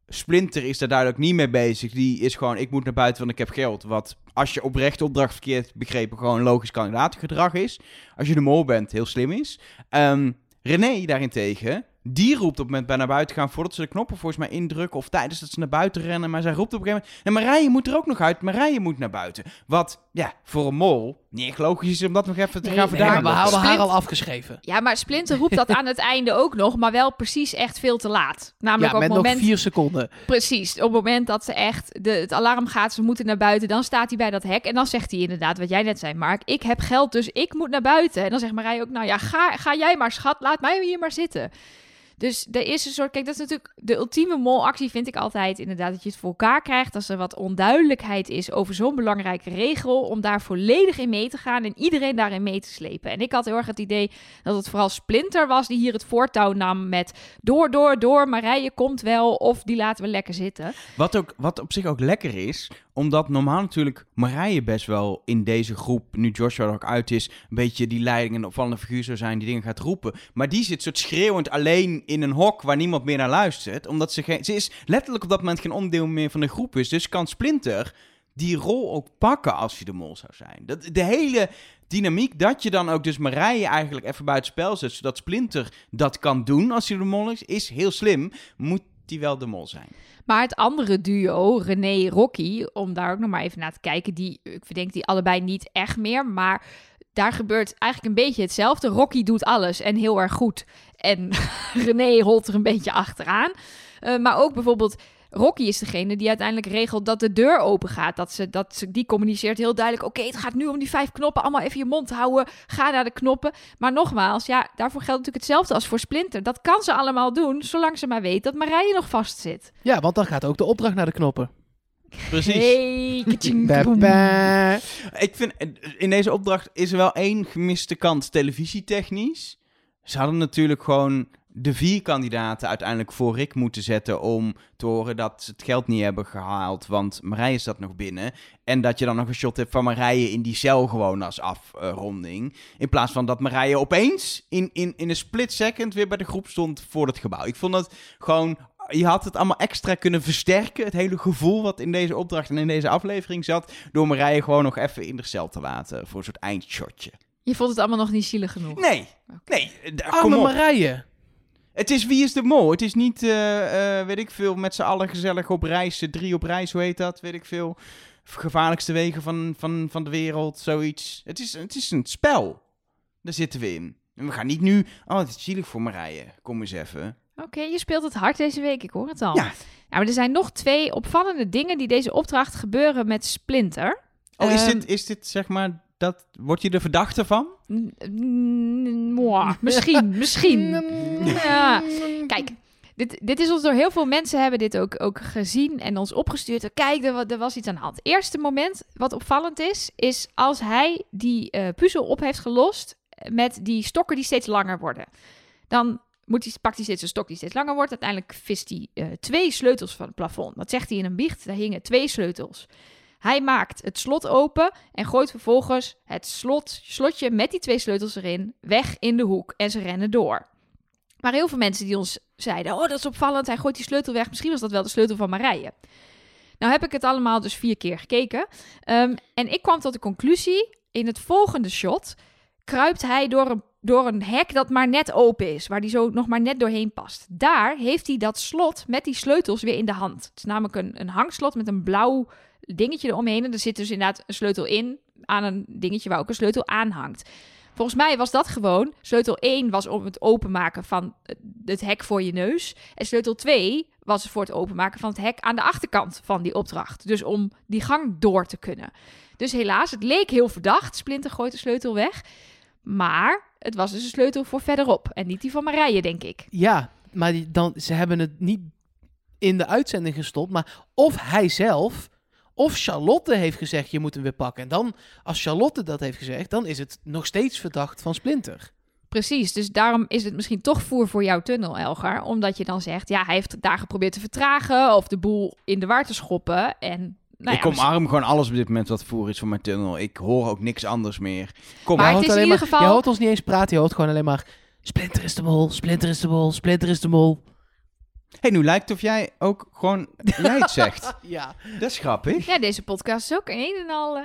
Splinter is daar duidelijk niet mee bezig. Die is gewoon, ik moet naar buiten, want ik heb geld. Wat, als je oprecht opdracht verkeerd begrepen, gewoon logisch kandidatengedrag is. Als je de mol bent, heel slim is. Ehm, René daarentegen, die roept op het moment bij naar buiten gaan voordat ze de knoppen volgens mij indrukken of tijdens dat ze naar buiten rennen. Maar zij roept op een gegeven moment, en Marije moet er ook nog uit, Marije moet naar buiten. Wat, ja, voor een mol niet echt logisch is om dat nog even te Nee, gaan nee, Nee, maar we hadden haar al afgeschreven. Ja, maar Splinter roept dat aan het einde ook nog, maar wel precies echt veel te laat. Namelijk Ja, op met het moment... nog vier seconden. Precies, op het moment dat ze echt de, het alarm gaat, ze moeten naar buiten, dan staat hij bij dat hek en dan zegt hij inderdaad wat jij net zei, Mark, ik heb geld, dus ik moet naar buiten. En dan zegt Marij ook, nou ja, ga, ga jij maar schat, laat mij hier maar zitten. Dus er is een soort, kijk, dat is natuurlijk de ultieme molactie vind ik altijd inderdaad dat je het voor elkaar krijgt als er wat onduidelijkheid is over zo'n belangrijke regel, om daar volledig in mee te gaan en iedereen daarin mee te slepen. En ik had heel erg het idee dat het vooral Splinter was die hier het voortouw nam met door, door, door, Marije komt wel of die laten we lekker zitten. Wat, ook, wat op zich ook lekker is, omdat normaal natuurlijk Marije best wel in deze groep, nu Joshua er ook uit is, een beetje die leiding en opvallende figuur zou zijn die dingen gaat roepen. Maar die zit soort schreeuwend alleen in een hok waar niemand meer naar luistert. Omdat ze geen, ze is letterlijk op dat moment geen onderdeel meer van de groep is. Dus kan Splinter die rol ook pakken als hij de mol zou zijn. Dat, de hele dynamiek dat je dan ook dus Marije eigenlijk even buiten spel zet, zodat Splinter dat kan doen als hij de mol is, is heel slim. Moet die wel de mol zijn. Maar het andere duo, René Rocky, om daar ook nog maar even naar te kijken, die, ik verdenk die allebei niet echt meer, maar daar gebeurt eigenlijk een beetje hetzelfde. Rocky doet alles en heel erg goed. En René holt er een beetje achteraan. Eh, maar ook bijvoorbeeld, Rocky is degene die uiteindelijk regelt dat de deur open gaat. Dat ze, dat ze, die communiceert heel duidelijk, oké, het gaat nu om die vijf knoppen. Allemaal even je mond houden, ga naar de knoppen. Maar nogmaals, ja, daarvoor geldt natuurlijk hetzelfde als voor Splinter. Dat kan ze allemaal doen, zolang ze maar weet dat Marije nog vast zit. Ja, want dan gaat ook de opdracht naar de knoppen. Precies. Hey. Ik vind, in deze opdracht is er wel één gemiste kant televisietechnisch. Ze hadden natuurlijk gewoon de vier kandidaten uiteindelijk voor Rick moeten zetten om te horen dat ze het geld niet hebben gehaald, want Marije zat nog binnen. En dat je dan nog een shot hebt van Marije in die cel gewoon als afronding. In plaats van dat Marije opeens in, in, in een split second weer bij de groep stond voor het gebouw. Ik vond dat gewoon... Je had het allemaal extra kunnen versterken. Het hele gevoel wat in deze opdracht en in deze aflevering zat. Door Marije gewoon nog even in de cel te laten. Voor een soort eindshotje. Je vond het allemaal nog niet zielig genoeg. Nee, nee. eh, d- Kom op. Marije. Het is Wie is de Mol. Het is niet, eh, eh, weet ik veel, met z'n allen gezellig op reis. eh, Drie op reis, hoe heet dat? Weet ik veel. Gevaarlijkste wegen van, van, van de wereld, zoiets. Het is, het is een spel. Daar zitten we in. En we gaan niet nu... Oh, het is zielig voor Marije. Kom eens even. Oké, je speelt het hard deze week, ik hoor het al. Ja. Nou, maar er zijn nog twee opvallende dingen die deze opdracht gebeuren met Splinter. Oh, is, Ehm, dit, is dit zeg maar... Dat, word je de verdachte van? Mwah, misschien, misschien. Ja. Kijk, dit, dit is ons door heel veel mensen hebben dit ook, ook gezien en ons opgestuurd. Kijk, er, er was iets aan de hand. Het eerste moment wat opvallend is, is als hij die eh, puzzel op heeft gelost met die stokken die steeds langer worden. Dan moet hij, pakt hij steeds een stok die steeds langer wordt. Uiteindelijk vist hij eh, twee sleutels van het plafond. Dat zegt hij in een biecht. Daar hingen twee sleutels. Hij maakt het slot open en gooit vervolgens het slot, slotje met die twee sleutels erin weg in de hoek. En ze rennen door. Maar heel veel mensen die ons zeiden: Oh, dat is opvallend. Hij gooit die sleutel weg. Misschien was dat wel de sleutel van Marije. Nou heb ik het allemaal dus vier keer gekeken. Ehm, en ik kwam tot de conclusie: in het volgende shot kruipt hij door een, door een hek dat maar net open is, waar hij zo nog maar net doorheen past. Daar heeft hij dat slot met die sleutels weer in de hand. Het is namelijk een, een hangslot met een blauw dingetje eromheen. En er zit dus inderdaad een sleutel in aan een dingetje waar ook een sleutel aan hangt. Volgens mij was dat gewoon. Sleutel 1 was om het openmaken van het- hek voor je neus. En sleutel 2 was voor het openmaken van het hek aan de achterkant van die opdracht. Dus om die gang door te kunnen. Dus helaas, het leek heel verdacht. Splinter gooit de sleutel weg. Maar het was dus een sleutel voor verderop. En niet die van Marije, denk ik. Ja, maar die, dan, ze hebben het niet in de uitzending gestopt. Maar of hij zelf, of Charlotte heeft gezegd, je moet hem weer pakken. En dan, als Charlotte dat heeft gezegd, dan is het nog steeds verdacht van Splinter. Precies, dus daarom is het misschien toch voer voor jouw tunnel, Elgar. Omdat je dan zegt, ja, hij heeft daar geprobeerd te vertragen of de boel in de war te schoppen. En Nou ik ja, misschien- omarm gewoon alles op dit moment wat voor is voor mijn tunnel. Ik hoor ook niks anders meer. Kom Maar Je het is in alleen ieder maar- geval- Je hoort ons niet eens praten, je hoort gewoon alleen maar... Splinter is de mol, Splinter is de mol, Splinter is de mol. Hey, nu lijkt het of jij ook gewoon het zegt. Ja. Dat is grappig. Ja, deze podcast is ook een en al... eh,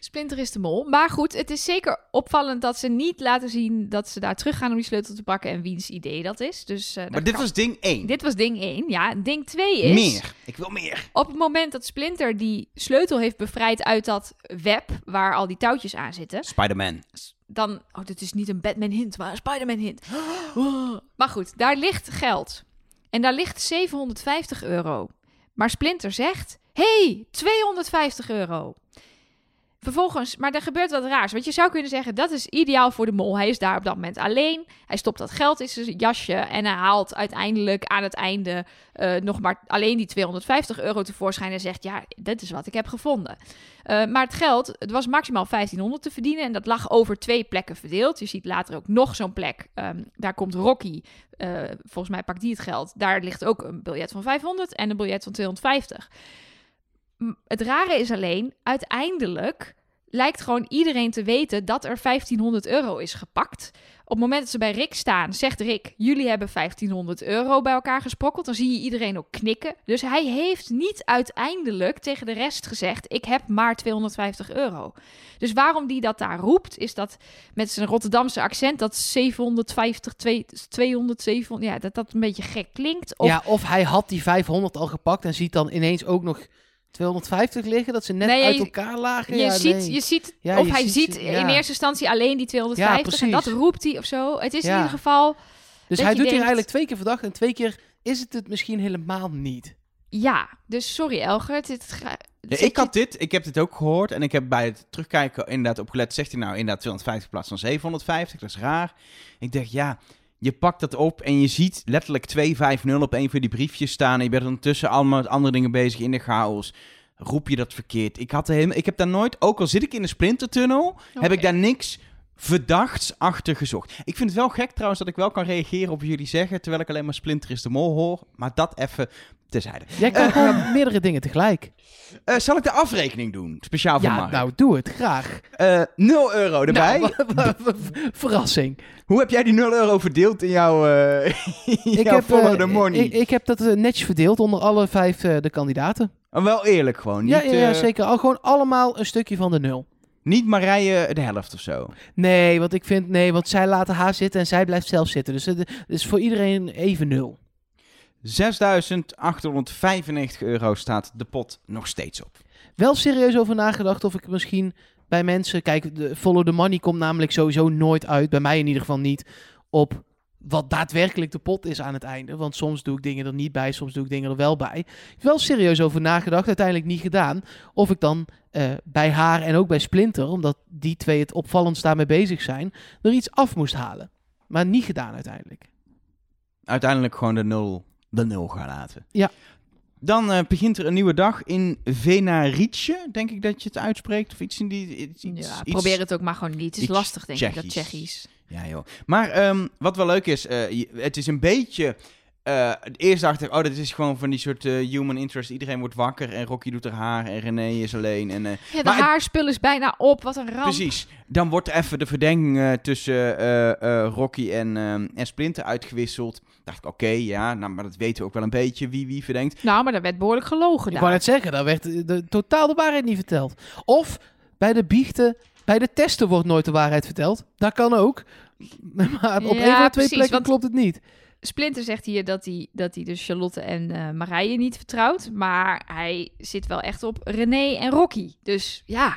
Splinter is de mol. Maar goed, het is zeker opvallend dat ze niet laten zien dat ze daar teruggaan om die sleutel te pakken en wiens idee dat is. Dus, eh, dat Maar dit kan. was ding 1. dit was ding 1. Ja, ding 2 is... Meer. Ik wil meer. Op het moment dat Splinter die sleutel heeft bevrijd uit dat web waar al die touwtjes aan zitten, Spider-Man. dan... Oh, dit is niet een Batman hint, maar een Spider-Man hint. Oh. Maar goed, daar ligt geld. En daar ligt 750 euro. Maar Splinter zegt, hey, 250 euro. Vervolgens, maar er gebeurt wat raars. Want je zou kunnen zeggen, dat is ideaal voor de mol. Hij is daar op dat moment alleen. Hij stopt dat geld in zijn jasje. En hij haalt uiteindelijk aan het einde eh, nog maar alleen die 250 euro tevoorschijn. En zegt, ja, dit is wat ik heb gevonden. Eh, maar het geld, het was maximaal 1500 te verdienen. En dat lag over twee plekken verdeeld. Je ziet later ook nog zo'n plek. Ehm, daar komt Rocky. eh, volgens mij pakt die het geld. Daar ligt ook een biljet van 500 en een biljet van 250. M- Het rare is alleen, uiteindelijk lijkt gewoon iedereen te weten dat er 1500 euro is gepakt. Op het moment dat ze bij Rick staan, zegt Rick: Jullie hebben 1500 euro bij elkaar gesprokkeld. Dan zie je iedereen ook knikken. Dus hij heeft niet uiteindelijk tegen de rest gezegd: Ik heb maar 250 euro. Dus waarom die dat daar roept, is dat met zijn Rotterdamse accent dat 750, 200, 700, ja, dat dat een beetje gek klinkt. Of ja, of hij had die 500 al gepakt en ziet dan ineens ook nog 250 liggen, dat ze net Nee, uit elkaar lagen. Je, ja, ziet, nee. je ziet, Ja, of je hij ziet in eerste instantie alleen die 250 en dat roept hij of zo. Het is in ieder geval, dus hij doet hier denkt- eigenlijk twee keer verdacht en twee keer is het het misschien helemaal niet. ja. Dus sorry Elger, dit ga- Ja, ik had dit, ik heb dit ook gehoord en ik heb bij het terugkijken inderdaad opgelet. Zegt hij nou inderdaad 250 in plaats van 750? Dat is raar. Ik dacht, ja, je pakt dat op en je ziet letterlijk 250 op een van die briefjes staan. En je bent ondertussen allemaal met andere dingen bezig in de chaos. Roep je dat verkeerd? Ik, had helemaal, ik heb daar nooit, ook al zit ik in de splintertunnel, heb ik daar niks verdachts achter gezocht. Ik vind het wel gek trouwens dat ik wel kan reageren op wat jullie zeggen, terwijl ik alleen maar Splinter is de mol hoor. Maar dat even terzijde. Jij kan gewoon meerdere dingen tegelijk. Eh, zal ik de afrekening doen? Speciaal voor Ja, Mark. nou doe het, graag. Eh 0 euro erbij. Nou, verrassing. Hoe heb jij die 0 euro verdeeld in jouw, eh in Ik jouw heb, follow eh, the money? ik, ik heb dat eh, netjes verdeeld onder alle vijf eh, de kandidaten. Oh, wel eerlijk gewoon. Niet, ja, ja, ja, eh, zeker. Al gewoon allemaal een stukje van de nul. niet Marije de helft of zo. Nee, want ik vind, nee, want zij laten haar zitten en zij blijft zelf zitten. Dus het is voor iedereen even nul. 6.895 euro staat de pot nog steeds op. Wel serieus over nagedacht of ik misschien bij mensen... Kijk, de follow the money komt namelijk sowieso nooit uit. Bij mij in ieder geval niet. Op wat daadwerkelijk de pot is aan het einde. Want soms doe ik dingen er niet bij, soms doe ik dingen er wel bij. Wel serieus over nagedacht, uiteindelijk niet gedaan. Of ik dan eh, bij haar en ook bij Splinter, omdat die twee het opvallendst daarmee bezig zijn, er iets af moest halen. Maar niet gedaan uiteindelijk. Uiteindelijk gewoon de nul, de nul gaan laten. Ja. Dan eh, begint er een nieuwe dag in Venarice, denk ik dat je het uitspreekt. Of iets in die... Iets, ja, iets- probeer het ook maar gewoon niet. Het is lastig denk ik, dat Tsjechisch. Ja, joh. Maar ehm, wat wel leuk is, eh, het is een beetje. Eh eerst dacht ik, oh, dit is gewoon van die soort eh, human interest. Iedereen wordt wakker en Rocky doet haar haar en René is alleen. En, eh, Ja, de haarspul is bijna op. Wat een ramp. precies. Dan wordt even de verdenking eh, tussen eh, eh, Rocky en, ehm, en Splinter uitgewisseld. Dacht ik, oké, ja, nou, maar dat weten we ook wel een beetje wie wie verdenkt. Nou, maar daar werd behoorlijk gelogen Ik daar. wou net zeggen, daar werd de, de- totaal de waarheid niet verteld. Of bij de biechten, bij de testen wordt nooit de waarheid verteld. Dat kan ook. Maar op Ja, een van de twee precies, plekken want- klopt het niet. Splinter zegt hier dat hij, dat hij dus Charlotte en eh Marije niet vertrouwt. Maar hij zit wel echt op René en Rocky. Dus ja,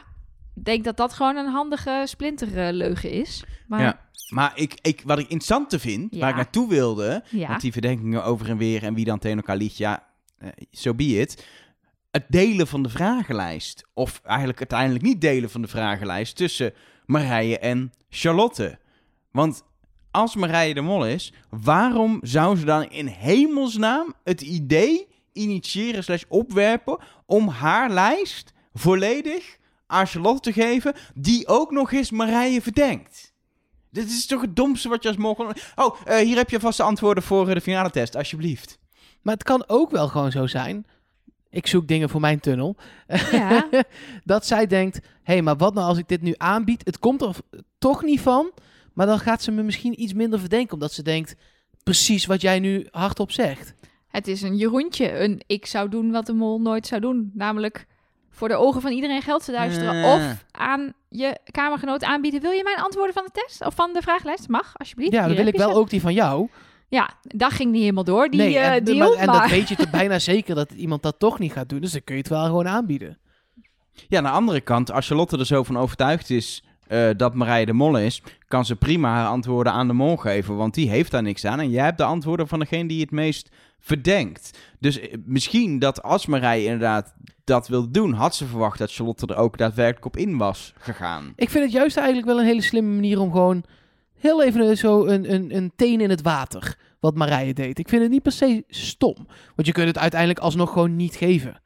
ik denk dat dat gewoon een handige Splinter-leugen is. Maar ja. Maar ik, ik, wat ik interessant vind, waar ik naartoe wilde, ja. Want die verdenkingen over en weer en wie dan tegen elkaar liegt, ja, zo be it. Het delen van de vragenlijst, of eigenlijk uiteindelijk niet delen van de vragenlijst, tussen Marije en Charlotte. Want als Marije de Mol is, waarom zou ze dan in hemelsnaam het idee initiëren slash opwerpen om haar lijst volledig aan Charlotte te geven, die ook nog eens Marije verdenkt? Dit is toch het domste wat je als kon... Oh, eh, hier heb je vast de antwoorden voor eh, de finale test, alsjeblieft. Maar het kan ook wel gewoon zo zijn. ik zoek dingen voor mijn tunnel. Ja. dat zij denkt, hé, hey, maar wat nou als ik dit nu aanbied? Het komt er toch niet van, maar dan gaat ze me misschien iets minder verdenken, omdat ze denkt, precies wat jij nu hardop zegt. Het is een Jeroentje. Een ik zou doen wat de mol nooit zou doen. Namelijk voor de ogen van iedereen geld te duisteren. Of aan je kamergenoot aanbieden. Wil je mijn antwoorden van de test? Of van de vragenlijst? Mag, alsjeblieft. Ja, dan wil ik wel ook die van jou. Ja, dat ging niet helemaal door, die nee, eh, en, deal. maar- en maar- dat weet je toch bijna zeker dat iemand dat toch niet gaat doen. Dus dan kun je het wel gewoon aanbieden. Ja, aan de andere kant, als Charlotte er zo van overtuigd is eh, dat Marije de mol is, kan ze prima haar antwoorden aan de mol geven, want die heeft daar niks aan. En jij hebt de antwoorden van degene die het meest verdenkt. Dus eh, misschien dat als Marije inderdaad dat wilde doen, had ze verwacht dat Charlotte er ook daadwerkelijk op in was gegaan. Ik vind het juist eigenlijk wel een hele slimme manier om gewoon heel even zo een, een, een teen in het water. Wat Marije deed. Ik vind het niet per se stom. Want je kunt het uiteindelijk alsnog gewoon niet geven.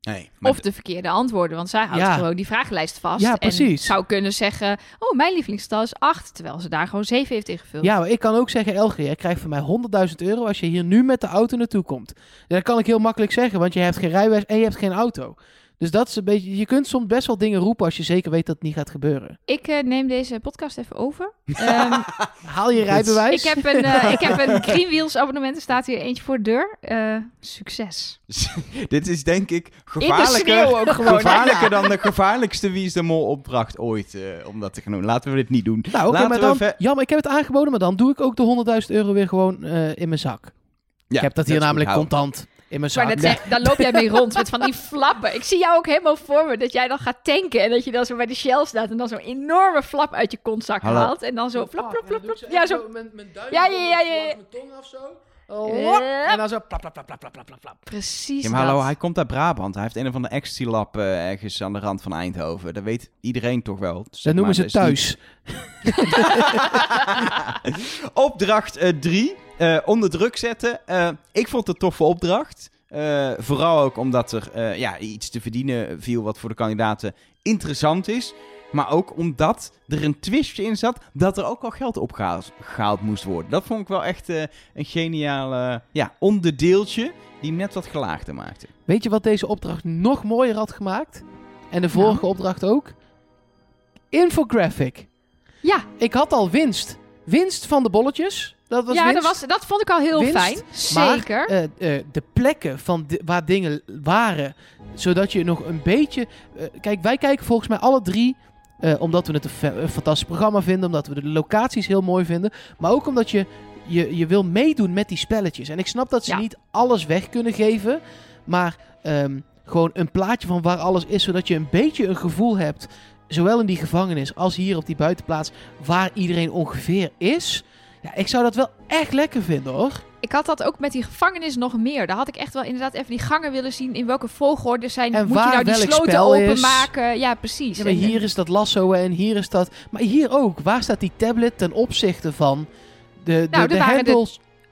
Nee, Of de verkeerde antwoorden, want zij houdt Ja. gewoon die vragenlijst vast. Ja, En zou kunnen zeggen, oh, mijn lievelingsgetal is 8. Terwijl ze daar gewoon 7 heeft ingevuld. Ja, maar ik kan ook zeggen, Elge, jij krijgt van mij 100.000 euro als je hier nu met de auto naartoe komt. Dat kan ik heel makkelijk zeggen, want je hebt geen rijbewijs en je hebt geen auto. Dus dat is een beetje, je kunt soms best wel dingen roepen als je zeker weet dat het niet gaat gebeuren. Ik eh, neem deze podcast even over. Ehm, Haal je rijbewijs. ik, heb een, eh, ik heb een Greenwheels abonnement. Er staat hier eentje voor de deur. Eh, succes. dit is denk ik gevaarlijker, ook gewoon. gevaarlijker dan de gevaarlijkste Wie is de Mol opdracht ooit, eh, om dat te gaan doen. Laten we dit niet doen. nou, oké, Laten maar we dan, ver- jammer, ik heb het aangeboden, maar dan doe ik ook de 100.000 euro weer gewoon eh, in mijn zak. Ja, ik heb dat hier namelijk contant in mijn Maar zak. zeg, dan loop jij mee rond met van die flappen. Ik zie jou ook helemaal voor me dat jij dan gaat tanken. En dat je dan zo bij de Shell staat en dan zo'n enorme flap uit je kontzak Hallo. haalt. En dan zo flap, flap, flap, flap. Ja, zo. Mijn, mijn duim Ja, ja, ja, ja, ja. mijn tong af zo. Eh. En dan zo plap, plap, plap, plap, plap, plap, plap. Precies Ja, maar hallo, dat. hij komt uit Brabant. Hij heeft een of andere ecstasy-lab eh, ergens aan de rand van Eindhoven. Dat weet iedereen toch wel. Dat noemen ze is thuis. Opdracht 3. onder druk zetten. Eh, ik vond het een toffe opdracht. Eh, vooral ook omdat er eh, ja, iets te verdienen viel wat voor de kandidaten interessant is. Maar ook omdat er een twistje in zat dat er ook al geld opgehaald gehaald moest worden. Dat vond ik wel echt eh, een geniaal ja, onderdeeltje die net wat gelaagder maakte. Weet je wat deze opdracht nog mooier had gemaakt? En de vorige opdracht ook? Infographic. Ja, Ik had al winst. Winst van de bolletjes. Dat was ja winst. dat, was, dat vond ik al heel Winst, fijn. Maar, Zeker. eh, eh, de plekken van waar dingen waren, zodat je nog een beetje... kijk, wij kijken volgens mij alle drie, eh, omdat we het een, fa- een fantastisch programma vinden, omdat we de locaties heel mooi vinden, maar ook omdat je, je, je wil meedoen met die spelletjes. En ik snap dat ze Ja. niet alles weg kunnen geven, maar ehm, gewoon een plaatje van waar alles is, zodat je een beetje een gevoel hebt, zowel in die gevangenis als hier op die buitenplaats, waar iedereen ongeveer is. Ja, ik zou dat wel echt lekker vinden, hoor. Ik had dat ook met die gevangenis nog meer. Daar had ik echt wel inderdaad even die gangen willen zien. In welke volgorde zijn. En moet je waar nou die sloten openmaken? Ja, precies. Ja, maar En- hier is dat lasso en hier is dat. Maar hier ook. Waar staat die tablet ten opzichte van de, de, Nou, de?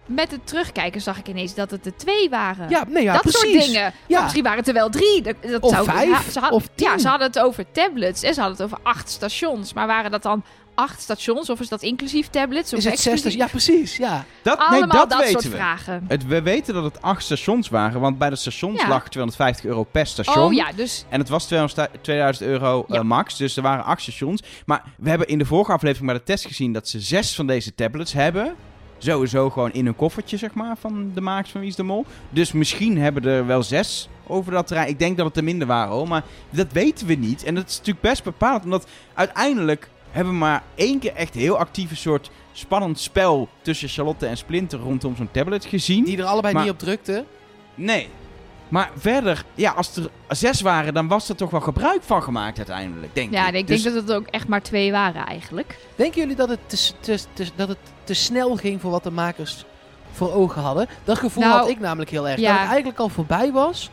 Met het terugkijken zag ik ineens dat het er twee waren. Ja, nee, ja, dat precies. soort dingen. Ja. Misschien waren het er wel drie. Dat, dat Of zou, vijf, ze had- of tien. Ja, ze hadden het over tablets en ze hadden het over acht stations. Maar waren dat dan acht stations of is dat inclusief tablets? Of Is het exclusief? 60? Ja, precies. Ja. Dat, Allemaal nee, dat, dat, weten soort we. vragen. Het, we weten dat het acht stations waren, want bij de stations Ja. lag 250 euro per station. Oh ja, dus En het was 200 2000 euro eh, max, dus er waren acht stations. Maar we hebben in de vorige aflevering bij de test gezien dat ze zes van deze tablets hebben. Sowieso gewoon in een koffertje, zeg maar, van de makers van Wie is de Mol. Dus misschien hebben er wel zes over dat terrein. Ik denk dat het er minder waren, hoor. Maar dat weten we niet. En dat is natuurlijk best bepalend, omdat uiteindelijk hebben we maar één keer echt heel actief een soort spannend spel tussen Charlotte en Splinter rondom zo'n tablet gezien. Die er allebei Maar- niet op drukte. Nee. Maar verder, ja, als er zes waren, dan was er toch wel gebruik van gemaakt uiteindelijk, denk ja, ik. ik Dus- denk dat het ook echt maar twee waren eigenlijk. Denken jullie dat het te, s- te, te- dat het te snel ging voor wat de makers voor ogen hadden? Dat gevoel Nou, had ik namelijk heel erg. ja. Dat het eigenlijk al voorbij was.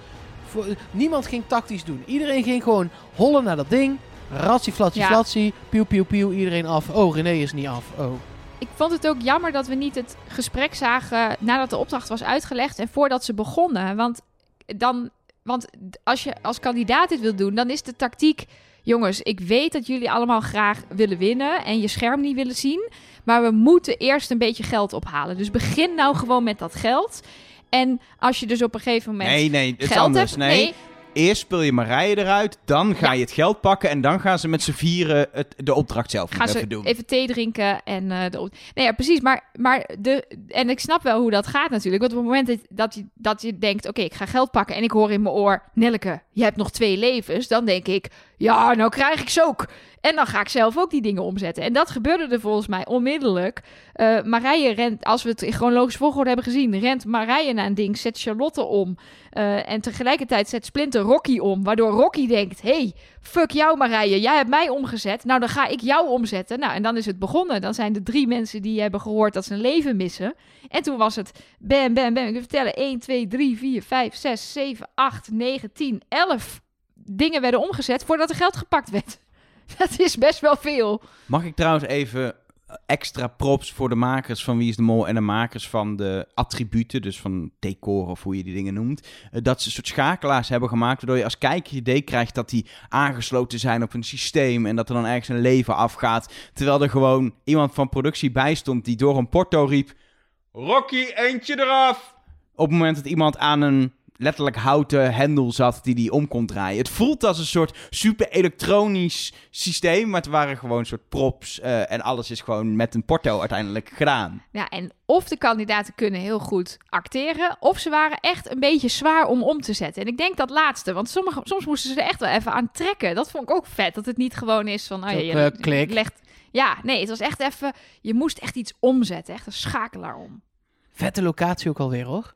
Voor, niemand ging tactisch doen. Iedereen ging gewoon hollen naar dat ding. Ratsie, flatsie, Ja. flatsie. Pieuw, pieuw, pieuw. Iedereen af. Oh, René is niet af. Oh. Ik vond het ook jammer dat we niet het gesprek zagen nadat de opdracht was uitgelegd en voordat ze begonnen. Want, dan, want als je als kandidaat dit wil doen, dan is de tactiek... Jongens, ik weet dat jullie allemaal graag willen winnen en je scherm niet willen zien. Maar we moeten eerst een beetje geld ophalen. Dus begin nou gewoon met dat geld. En als je dus op een gegeven moment Nee, nee, het is geld anders. hebt... nee. Eerst speel je Marije eruit, dan ga Ja. je het geld pakken en dan gaan ze met z'n vieren het, de opdracht zelf gaan ze even doen. even thee drinken en eh de, op- nee ja precies maar maar de en ik snap wel hoe dat gaat natuurlijk want op het moment dat, dat je dat je denkt oké ik ga geld pakken en ik hoor in mijn oor Nelleke je hebt nog twee levens dan denk ik ja nou krijg ik ze ook en dan ga ik zelf ook die dingen omzetten en dat gebeurde er volgens mij onmiddellijk Eh Marije rent als we het in chronologisch volgorde hebben gezien rent Marije naar een ding zet Charlotte om eh, en tegelijkertijd zet Splinter Rocky om waardoor Rocky denkt hey fuck jou Marije, jij hebt mij omgezet. Nou, dan ga ik jou omzetten. Nou, en dan is het begonnen. Dan zijn er drie mensen die hebben gehoord dat ze een leven missen. En toen was het bam, bam, bam. Ik vertellen, 1, 2, 3, 4, 5, 6, 7, 8, 9, 10, 11 dingen werden omgezet voordat er geld gepakt werd. Dat is best wel veel. Mag ik trouwens even extra props voor de makers van Wie is de Mol en de makers van de attributen, dus van decor of hoe je die dingen noemt, eh, dat ze een soort schakelaars hebben gemaakt, waardoor je als kijker je idee krijgt dat die aangesloten zijn op een systeem en dat er dan ergens een leven afgaat, terwijl er gewoon iemand van productie bij stond die door een porto riep, Rocky, eentje eraf! Op het moment dat iemand aan een letterlijk houten hendel zat die die om kon draaien. Het voelt als een soort super elektronisch systeem, maar het waren gewoon een soort props eh, en alles is gewoon met een porto uiteindelijk gedaan. Ja, en of de kandidaten kunnen heel goed acteren, of ze waren echt een beetje zwaar om om te zetten. En ik denk dat laatste, want sommige, soms moesten ze er echt wel even aan trekken. Dat vond ik ook vet, dat het niet gewoon is van... Oh je, eh, je klik. legt, ja, nee, het was echt even... Je moest echt iets omzetten, echt een schakelaar om. Vette locatie ook alweer hoor.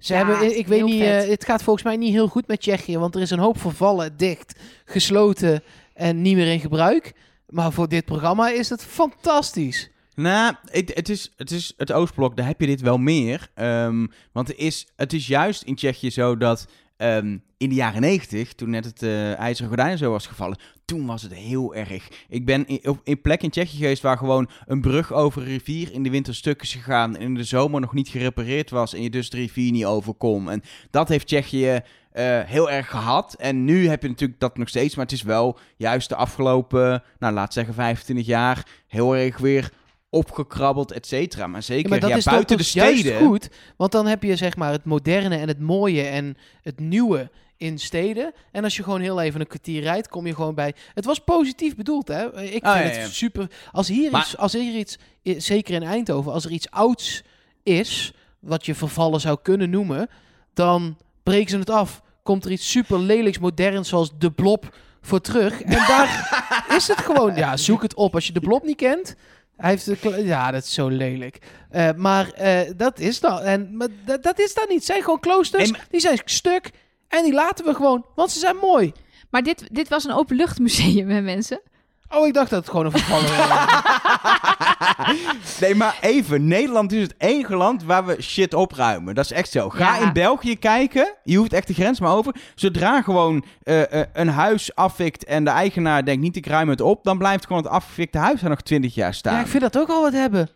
Ze Ja, hebben, ik weet niet, eh, het gaat volgens mij niet heel goed met Tsjechië, want er is een hoop vervallen, dicht, gesloten en niet meer in gebruik. Maar voor dit programma is het fantastisch. Nou, het, het, is, het is het Oostblok, daar heb je dit wel meer. Ehm, want er is, het is juist in Tsjechië zo dat ehm, in de jaren negentig, toen net het eh ijzeren gordijn zo was gevallen, toen was het heel erg. Ik ben in, op, in plek in Tsjechië geweest waar gewoon een brug over een rivier in de winter stuk is gegaan en in de zomer nog niet gerepareerd was en je dus de rivier niet over kon. En dat heeft Tsjechië eh, heel erg gehad. En nu heb je natuurlijk dat nog steeds, maar het is wel juist de afgelopen, nou laat zeggen 25 jaar, heel erg weer opgekrabbeld, et cetera. Maar Ja, zeker maar dat ja, is buiten de steden. goed, want dan heb je zeg maar het moderne en het mooie en het nieuwe in steden. En als je gewoon heel even een kwartier rijdt, kom je gewoon bij. Het was positief bedoeld, hè? Ik vind ja, het ja. super. Als hier Maar- iets, als hier iets, zeker in Eindhoven, als er iets ouds is, wat je vervallen zou kunnen noemen, dan breken ze het af. Komt er iets super lelijks, moderns, zoals de Blob voor terug. En daar is het gewoon. Ja, zoek het op. Als je de Blob niet kent, hij heeft de ja, dat is zo lelijk. Eh, maar eh, dat is dan. En maar dat, dat is dan niet. Het zijn gewoon kloosters. Nee, Die zijn stuk. En die laten we gewoon, want ze zijn mooi. Maar dit, dit was een openluchtmuseum, hè mensen? Oh, ik dacht dat het gewoon een vervallen was. nee, maar even. Nederland is het enige land waar we shit opruimen. Dat is echt zo. Ga Ja. in België kijken. Je hoeft echt de grens maar over. Zodra gewoon eh, eh, een huis afvikt en de eigenaar denkt niet ik ruim het op, dan blijft gewoon het afgefikte huis er nog 20 jaar staan. ja, ik vind dat ook al wat hebben.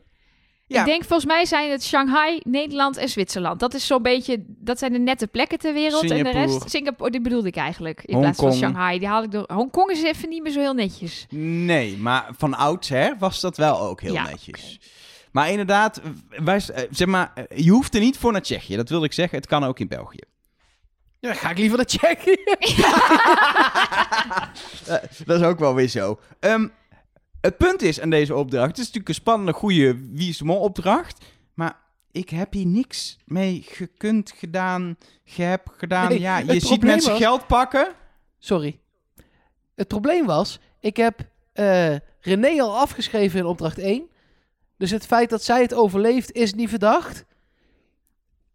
Ja. Ik denk volgens mij zijn het Shanghai, Nederland en Zwitserland. Dat is zo'n beetje, dat zijn de nette plekken ter wereld. En de rest, Singapore, die bedoelde ik eigenlijk. In plaats van. Shanghai, die haal ik door. Hongkong is even niet meer zo heel netjes. Nee, maar van oudsher was dat wel ook heel Ja, netjes. Maar inderdaad, wij, eh, zeg maar, eh, je hoeft er niet voor naar Tsjechië. Dat wilde ik zeggen. Het kan ook in België. Ja, dan ga ik liever naar Tsjechië. Eh, dat is ook wel weer zo. Ehm, het punt is aan deze opdracht, het is natuurlijk een spannende, goede Wie is de Mol opdracht, maar ik heb hier niks mee gekund, gedaan, ge hebt gedaan. Nee, ja, het je ziet mensen was- geld pakken. Sorry. Het probleem was, ik heb eh René al afgeschreven in opdracht 1. Dus het feit dat zij het overleeft is niet verdacht.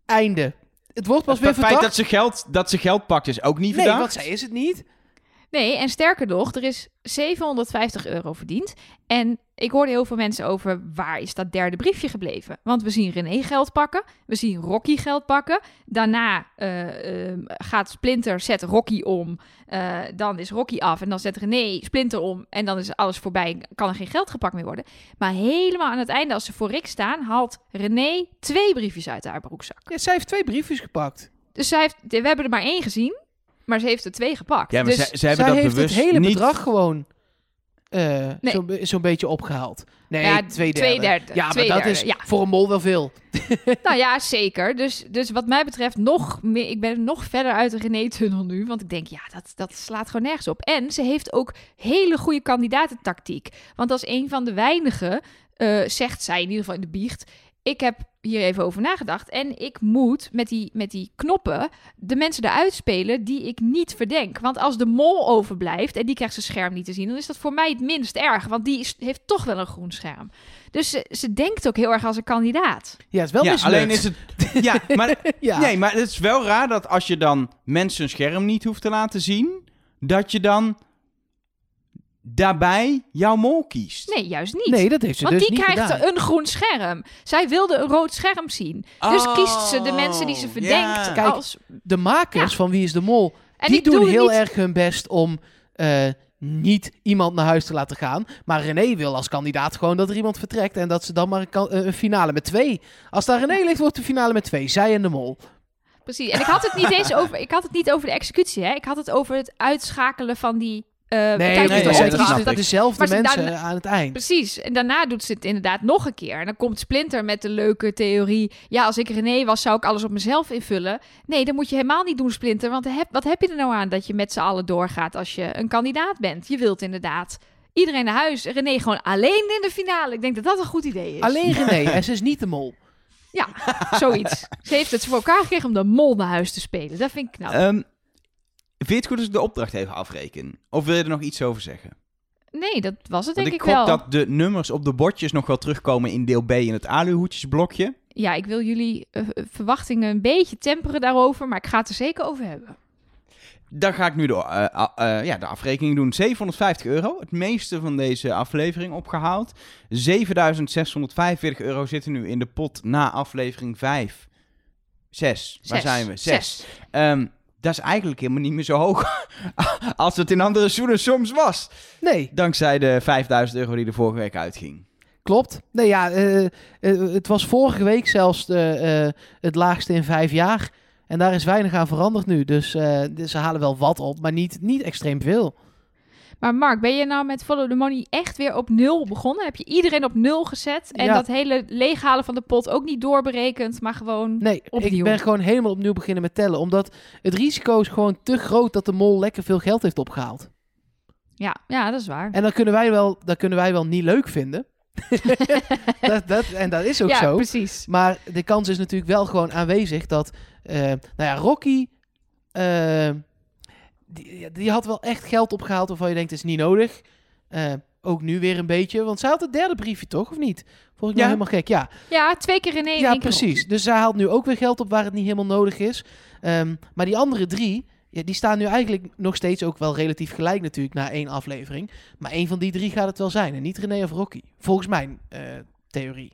Einde. Het wordt pas Het weer feit verdacht. dat ze, geld, dat ze geld pakt is ook niet nee, verdacht. want zij is het niet. Nee, en sterker nog, er is 750 euro verdiend. En ik hoorde heel veel mensen over waar is dat derde briefje gebleven. Want we zien René geld pakken, we zien Rocky geld pakken. Daarna eh, ehm, gaat Splinter, zet Rocky om. Eh, dan is Rocky af en dan zet René Splinter om. En dan is alles voorbij, kan er geen geld gepakt meer worden. Maar helemaal aan het einde, als ze voor Rick staan, haalt René twee briefjes uit haar broekzak. Ja, zij heeft twee briefjes gepakt. Dus zij heeft, we hebben er maar één gezien, maar ze heeft er twee gepakt. Ja, maar dus, ze, ze hebben zij dat heeft bewust het hele niet... bedrag gewoon. eh, Nee. zo'n be- zo'n beetje opgehaald. Nee, Ja, twee derde. twee derde, Ja, twee maar dat derde, is ja. voor een mol wel veel. Nou ja, zeker. Dus, dus wat mij betreft nog meer, ik ben nog verder uit de René-tunnel nu. Want ik denk, ja, dat, dat slaat gewoon nergens op. En ze heeft ook hele goede kandidatentactiek. Want als een van de weinigen, eh, zegt zij in ieder geval in de biecht... Ik heb hier even over nagedacht. En ik moet met die, met die knoppen de mensen eruit spelen die ik niet verdenk. Want als de mol overblijft en die krijgt zijn scherm niet te zien... dan is dat voor mij het minst erg. Want die is, heeft toch wel een groen scherm. Dus ze, ze denkt ook heel erg als een kandidaat. Ja, het is wel ja, mislukt. alleen is het... Ja, maar, Ja. nee, maar het is wel raar dat als je dan mensen een scherm niet hoeft te laten zien... dat je dan daarbij jouw mol kiest. Nee, juist niet. Nee, dat heeft ze Want dus die niet krijgt gedaan. een groen scherm. Zij wilde een rood scherm zien. Dus Oh, kiest ze de mensen die ze verdenkt. Kijk, als... De makers Ja. van Wie is de Mol, En die doen doe heel niet... erg hun best om eh, niet iemand naar huis te laten gaan. Maar René wil als kandidaat gewoon dat er iemand vertrekt en dat ze dan maar een finale met twee. Als daar René ligt, wordt de finale met twee. Zij en de Mol. Precies. En ik had het niet eens over... Ik had het niet over de executie, hè. Ik had het over het uitschakelen van die... eh Nee, nee, dat zijn dezelfde Maar mensen daarna- aan het eind. Precies. En daarna doet ze het inderdaad nog een keer. En dan komt Splinter met de leuke theorie. Ja, als ik René was, zou ik alles op mezelf invullen. Nee, dat moet je helemaal niet doen, Splinter. Want heb, wat heb je er nou aan dat je met z'n allen doorgaat als je een kandidaat bent? Je wilt inderdaad iedereen naar huis. René gewoon alleen in de finale. Ik denk dat dat een goed idee is. Alleen René en ze is niet de Mol. Ja, zoiets. Ze heeft het voor elkaar gekregen om de mol naar huis te spelen. Dat vind ik knap. Ehm, vind je het goed als ik de opdracht even afreken? Of wil je er nog iets over zeggen? nee, dat was het Want denk ik ik wel. dat de nummers op de bordjes nog wel terugkomen in deel B in het aluhoedjesblokje. Ja, ik wil jullie eh, eh, verwachtingen een beetje temperen daarover. Maar ik ga het er zeker over hebben. Dan ga ik nu de, eh, ja, de afrekening doen. 750 euro. Het meeste van deze aflevering opgehaald. 7645 euro zitten nu in de pot na aflevering 5. 6. Waar zijn we? 6. Zes. Dat is eigenlijk helemaal niet meer zo hoog als het in andere seizoenen soms was. Nee, Dankzij de 5000 euro die er vorige week uitging. klopt. Nee, ja, eh, eh, het was vorige week zelfs de, eh, het laagste in vijf jaar. En daar is weinig aan veranderd nu. Dus eh, dus ze halen wel wat op, maar niet, niet extreem veel. Maar Mark, ben je nou met Follow the Money echt weer op nul begonnen? Heb je iedereen op nul gezet? En Ja. dat hele leeghalen van de pot ook niet doorberekend, maar gewoon... Nee, Opnieuw. ik ben gewoon helemaal opnieuw beginnen met tellen. Omdat het risico is gewoon te groot dat de mol lekker veel geld heeft opgehaald. Ja, ja, dat is waar. En dat kunnen wij wel, dat kunnen wij wel niet leuk vinden. dat, dat, en dat is ook ja, zo. precies. Maar de kans is natuurlijk wel gewoon aanwezig dat... eh, nou ja, Rocky... eh, die, die had wel echt geld opgehaald waarvan je denkt, het is niet nodig. Eh, ook nu weer een beetje. Want zij had het derde briefje toch, of niet? Volgens mij Ja. helemaal gek, ja. Ja, twee keer Ja, één keer precies. Dus zij haalt nu ook weer geld op waar het niet helemaal nodig is. Ehm, maar die andere drie, ja, die staan nu eigenlijk nog steeds ook wel relatief gelijk natuurlijk na één aflevering. Maar één van die drie gaat het wel zijn. En niet René of Rocky. Volgens mijn eh, theorie.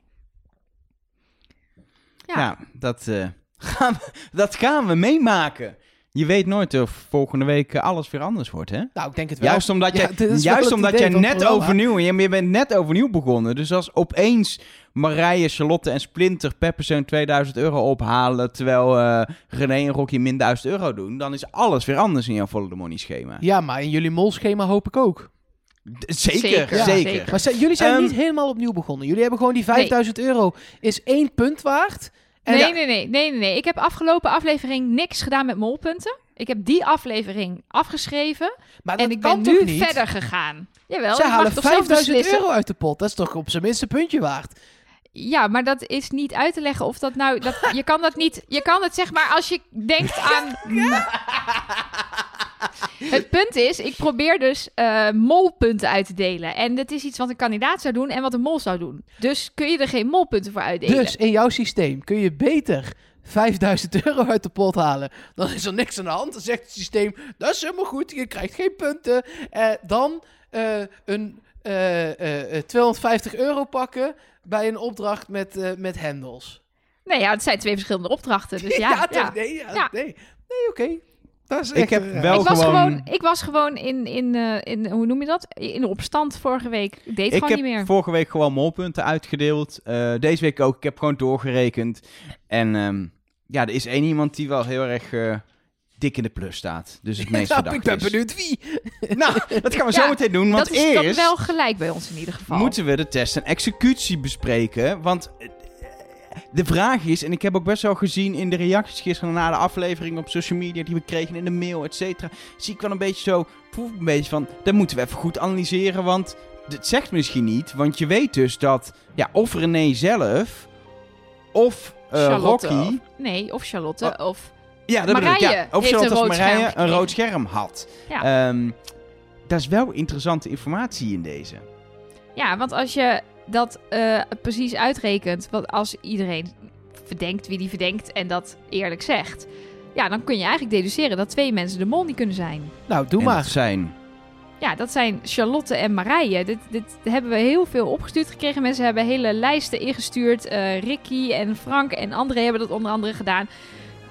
Ja. Ja, dat, eh, gaan we, dat gaan we meemaken. Je weet nooit of volgende week eh, alles weer anders wordt, hè? Nou, ik denk het wel. Juist omdat, Ja, jij, juist omdat jij net programma. overnieuw... Je, bent net overnieuw begonnen. Dus als opeens Marije, Charlotte en Splinter per persoon 2000 euro ophalen... terwijl eh, René en Rocky min 1000 euro doen... dan is alles weer anders in jouw Follow the Money schema. Ja, maar in jullie molschema hoop ik ook. Zeker, Zeker, zeker. zeker. Maar jullie zijn Ehm, niet helemaal opnieuw begonnen. Jullie hebben gewoon die 5000 euro is één punt waard. Nee, nee, nee, nee, nee, nee. Ik heb afgelopen aflevering niks gedaan met molpunten. Ik heb die aflevering afgeschreven. maar en ik ben nu niet? verder gegaan. Jawel, Ze halen toch zelf 5000 beslissen? euro uit de pot. Dat is toch op zijn minst een puntje waard. Ja, maar dat is niet uit te leggen of dat nou... Dat, je kan dat niet... Je kan het zeg maar als je denkt aan... Het punt is, ik probeer dus eh, molpunten uit te delen. En dat is iets wat een kandidaat zou doen en wat een mol zou doen. Dus kun je er geen molpunten voor uitdelen. Dus in jouw systeem kun je beter 5000 euro uit de pot halen. Dan is er niks aan de hand. Dan zegt het systeem, dat is helemaal goed. Je krijgt geen punten. Eh, dan eh, een 250 euro pakken bij een opdracht met, eh, met hendels. Nee, ja, het zijn twee verschillende opdrachten. Dus ja, ja. toch? Nee, ja, Ja. nee. Nee, oké. Dat is Ik heb eh, wel- Ik was gewoon- gewoon, ik was gewoon in, in, eh, in, hoe noem je dat? In opstand vorige week. Ik deed het Ik gewoon heb niet meer. vorige week gewoon molpunten uitgedeeld. Eh, deze week ook. Ik heb gewoon doorgerekend. En ehm, ja, er is één iemand die wel heel erg... eh, dik in de plus staat. Dus het meest Nou, ik ben benieuwd wie. Nou, dat gaan we zo meteen doen. Want dat is dan wel gelijk bij ons in ieder geval. moeten we de test en executie bespreken. Want eh, de vraag is, en ik heb ook best wel gezien in de reacties gisteren na de aflevering op social media die we kregen in de mail, et cetera. Zie ik wel een beetje zo, proef een beetje van, dat moeten we even goed analyseren. Want het zegt misschien niet, want je weet dus dat, ja, of René zelf, of Charlotte Rocky... of- nee, of Charlotte. Of, Ja, dat bedoel ik. Ja. Marije een als rood Marije scherm een gekregen. rood scherm had. ja. Ehm, dat is wel interessante informatie in deze. ja, want als je dat eh, precies uitrekent, wat als iedereen verdenkt wie die verdenkt en dat eerlijk zegt, ja, dan kun je eigenlijk deduceren dat twee mensen de mol niet kunnen zijn. Nou, doe En maar. zijn... Ja, dat zijn Charlotte en Marije. Dit, dit hebben we heel veel opgestuurd gekregen. Mensen hebben hele lijsten ingestuurd. Eh, Ricky en Frank en André hebben dat onder andere gedaan.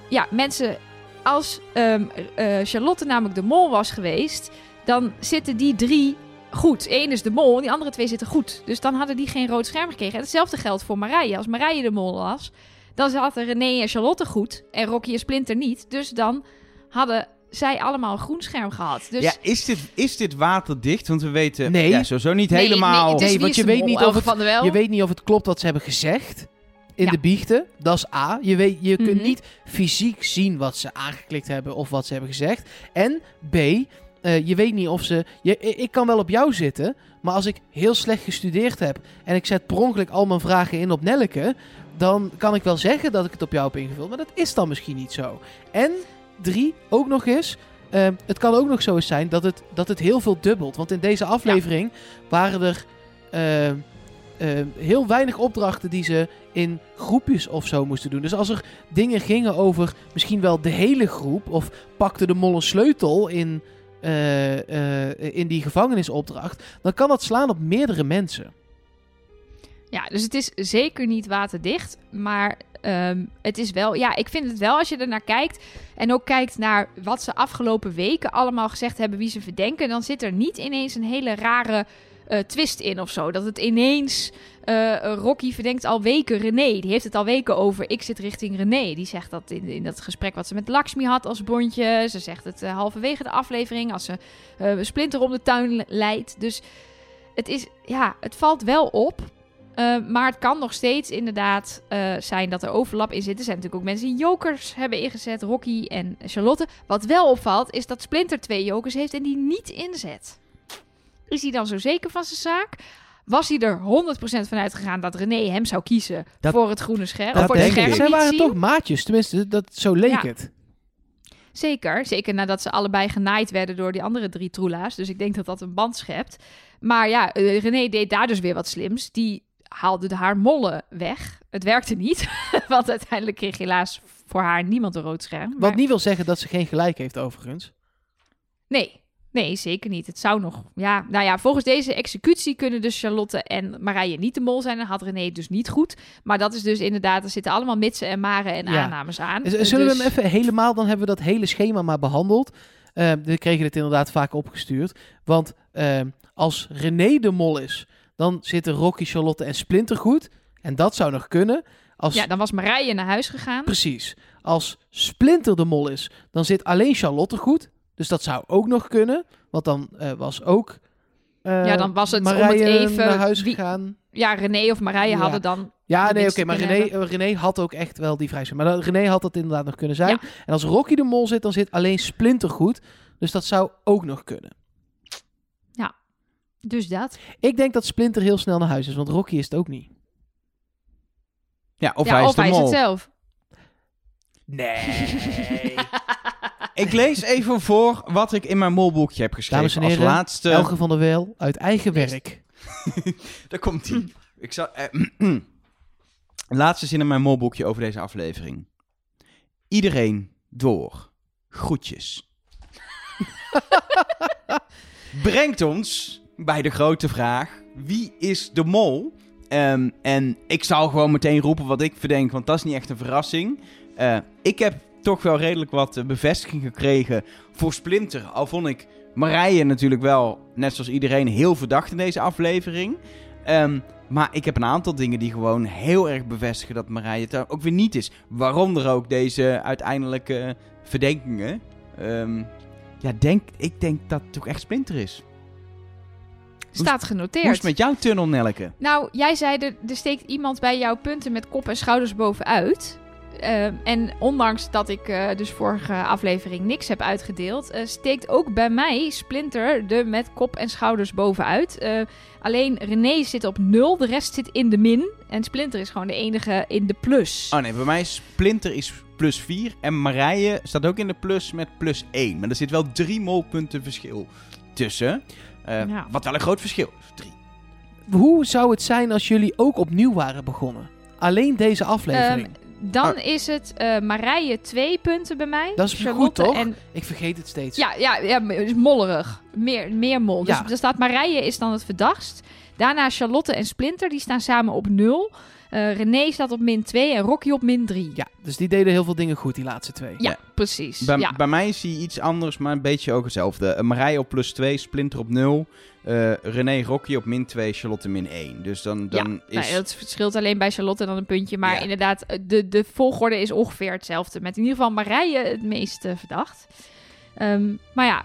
Ja, mensen, als ehm, eh, Charlotte namelijk de mol was geweest, dan zitten die drie goed. Eén is de mol en die andere twee zitten goed. Dus dan hadden die geen rood scherm gekregen. En hetzelfde geldt voor Marije. Als Marije de mol was, dan zaten René en Charlotte goed en Rocky en Splinter niet. Dus dan hadden zij allemaal een groen scherm gehad. Dus Ja, is dit, is dit waterdicht? Want we weten Nee. ja, sowieso niet Nee, helemaal... nee, want je weet niet of Elke het- van der Wel. Je weet niet of het klopt wat ze hebben gezegd in Ja. de biechten. Dat is A. Je, weet, je kunt Mhm. niet fysiek zien wat ze aangeklikt hebben of wat ze hebben gezegd. En B. eh, je weet niet of ze... Je, ik kan wel op jou zitten, maar als ik heel slecht gestudeerd heb... en ik zet per ongeluk al mijn vragen in op Nelleke... dan kan ik wel zeggen dat ik het op jou heb ingevuld. Maar dat is dan misschien niet zo. En drie, ook nog eens... eh, het kan ook nog zo eens zijn dat het, dat het heel veel dubbelt. Want in deze aflevering waren er... eh, eh, heel weinig opdrachten die ze in groepjes of zo moesten doen. Dus als er dingen gingen over misschien wel de hele groep, of pakte de mol een sleutel in, eh, eh, in die gevangenisopdracht, dan kan dat slaan op meerdere mensen. Ja, dus het is zeker niet waterdicht. Maar ehm, het is wel... Ja, ik vind het wel als je er naar kijkt... en ook kijkt naar wat ze afgelopen weken allemaal gezegd hebben... wie ze verdenken... dan zit er niet ineens een hele rare eh, twist in of zo. Dat het ineens... eh, Rocky verdenkt al weken René. Die heeft het al weken over... ik zit richting René. Die zegt dat in, in dat gesprek wat ze met Lakshmi had als bondje. Ze zegt het eh, halverwege de aflevering... als ze Splinter om de tuin leidt. Dus het is... Ja, het valt wel op... Maar het kan nog steeds inderdaad zijn dat er overlap in zit. Er zijn natuurlijk ook mensen die jokers hebben ingezet, Rocky en Charlotte. Wat wel opvalt, is dat Splinter twee jokers heeft en die niet inzet. Is hij dan zo zeker van zijn zaak? Was hij er 100% van uitgegaan dat René hem zou kiezen Dat- voor het groene scherm? Dat voor ik. scherm Zij waren zien? toch maatjes, tenminste, dat, zo leek Ja. het. Zeker, zeker nadat ze allebei genaaid werden door die andere drie troela's. Dus ik denk dat dat een band schept. Maar ja, eh, René deed daar dus weer wat slims. Die haalde de haar mollen weg. Het werkte niet, want uiteindelijk kreeg helaas voor haar niemand een rood scherm. Wat niet wil zeggen dat ze geen gelijk heeft overigens. Nee, nee, zeker niet. Het zou nog... Ja, nou ja, volgens deze executie kunnen dus Charlotte en Marije niet de mol zijn. En had René het dus niet goed. Maar dat is dus inderdaad... Er zitten allemaal mitsen en maren en Ja. aannames aan. Z- Zullen we Dus- hem even helemaal, dan hebben we dat hele schema maar behandeld. Eh, we kregen dit inderdaad vaak opgestuurd. Want eh, als René de mol is, dan zitten Rocky, Charlotte en Splinter goed. En dat zou nog kunnen. Als, Ja, dan was Marije naar huis gegaan. Precies. Als Splinter de mol is, dan zit alleen Charlotte goed. Dus dat zou ook nog kunnen. Want dan eh, was ook eh, Ja, dan was het om het even naar huis wie- gegaan. Ja, René of Marije Ja. hadden dan... Ja, nee, oké, maar René, René had ook echt wel die vrijheid. Maar René had dat inderdaad nog kunnen zijn. Ja. En als Rocky de mol zit, dan zit alleen Splinter goed. Dus dat zou ook nog kunnen. Dus dat. Ik denk dat Splinter heel snel naar huis is, want Rocky is het ook niet. Ja, of ja, hij is of de hij is het zelf. Nee. Ik lees even voor wat ik in mijn molboekje heb geschreven. Dames en heren, Als laatste... Elge van der Wel uit eigen werk. Daar komt ie. Ik zal... eh, laatste zin in mijn molboekje over deze aflevering. Iedereen door. Groetjes. Brengt ons bij de grote vraag: wie is de mol? Ehm, en ik zal gewoon meteen roepen wat ik verdenk, want dat is niet echt een verrassing. Eh, ik heb toch wel redelijk wat eh, bevestiging gekregen voor Splinter. Al vond ik Marije natuurlijk wel, net zoals iedereen, heel verdacht in deze aflevering. Ehm, maar ik heb een aantal dingen die gewoon heel erg bevestigen dat Marije het daar ook weer niet is. Waaronder ook deze uiteindelijke verdenkingen. Ehm, ja, denk, ik denk dat het toch echt Splinter is. Staat Hoe genoteerd. is het met jouw tunnel, Nelke? Nou, jij zei er, er steekt iemand bij jouw punten met kop en schouders bovenuit. Eh, en ondanks dat ik eh, dus vorige aflevering niks heb uitgedeeld, eh, steekt ook bij mij Splinter de met kop en schouders bovenuit. Eh, alleen René zit op nul, de rest zit in de min. En Splinter is gewoon de enige in de plus. Oh nee, bij mij is Splinter is plus 4 en Marije staat ook in de plus met plus 1. Maar er zit wel drie molpunten verschil tussen. Eh, Ja. Wat wel een groot verschil is. Drie. Hoe zou het zijn als jullie ook opnieuw waren begonnen? Alleen deze aflevering. Ehm, dan is het eh Marije twee punten bij mij. Dat is goed, Charlotte toch? En, ik vergeet het steeds. ja, ja, ja, is mollerig. Meer, meer mol. Ja. Dus er staat Marije is dan het verdachtst. Daarna Charlotte en Splinter, die staan samen op 0. Eh René staat op min 2 en Rocky op min 3. Ja, dus die deden heel veel dingen goed, die laatste twee. Ja, precies. Bij, ja. bij mij is hij iets anders, maar een beetje ook hetzelfde. Eh, Marije op plus 2, Splinter op 0. eh René Rocky op min 2, Charlotte min 1. Dus dan, dan Ja, is... nou, het verschilt alleen bij Charlotte dan een puntje. Maar Ja. inderdaad, de, de volgorde is ongeveer hetzelfde. Met in ieder geval Marije het meest eh, verdacht. Ehm, maar ja,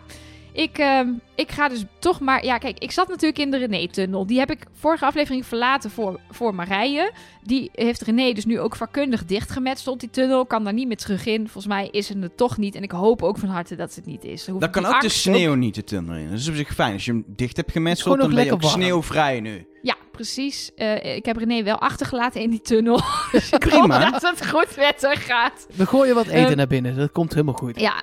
ik, ehm, ik ga dus toch maar... Ja, kijk, ik zat natuurlijk in de René-tunnel. Die heb ik vorige aflevering verlaten voor, voor Marije. Die heeft René dus nu ook vakkundig dichtgemetseld, die tunnel. Kan daar niet meer terug in. Volgens mij is het er toch niet. En ik hoop ook van harte dat het niet is. Dan kan ook de sneeuw niet de tunnel in. Dat is op zich fijn. Als je hem dicht hebt gemetseld, dan ben je ook lekker warm. sneeuwvrij nu. Ja, precies. Eh, ik heb René wel achtergelaten in die tunnel. Dus ik Prima. hoop dat het goed met haar gaat. We gooien wat eten Ehm, naar binnen, dat komt helemaal goed. Ja.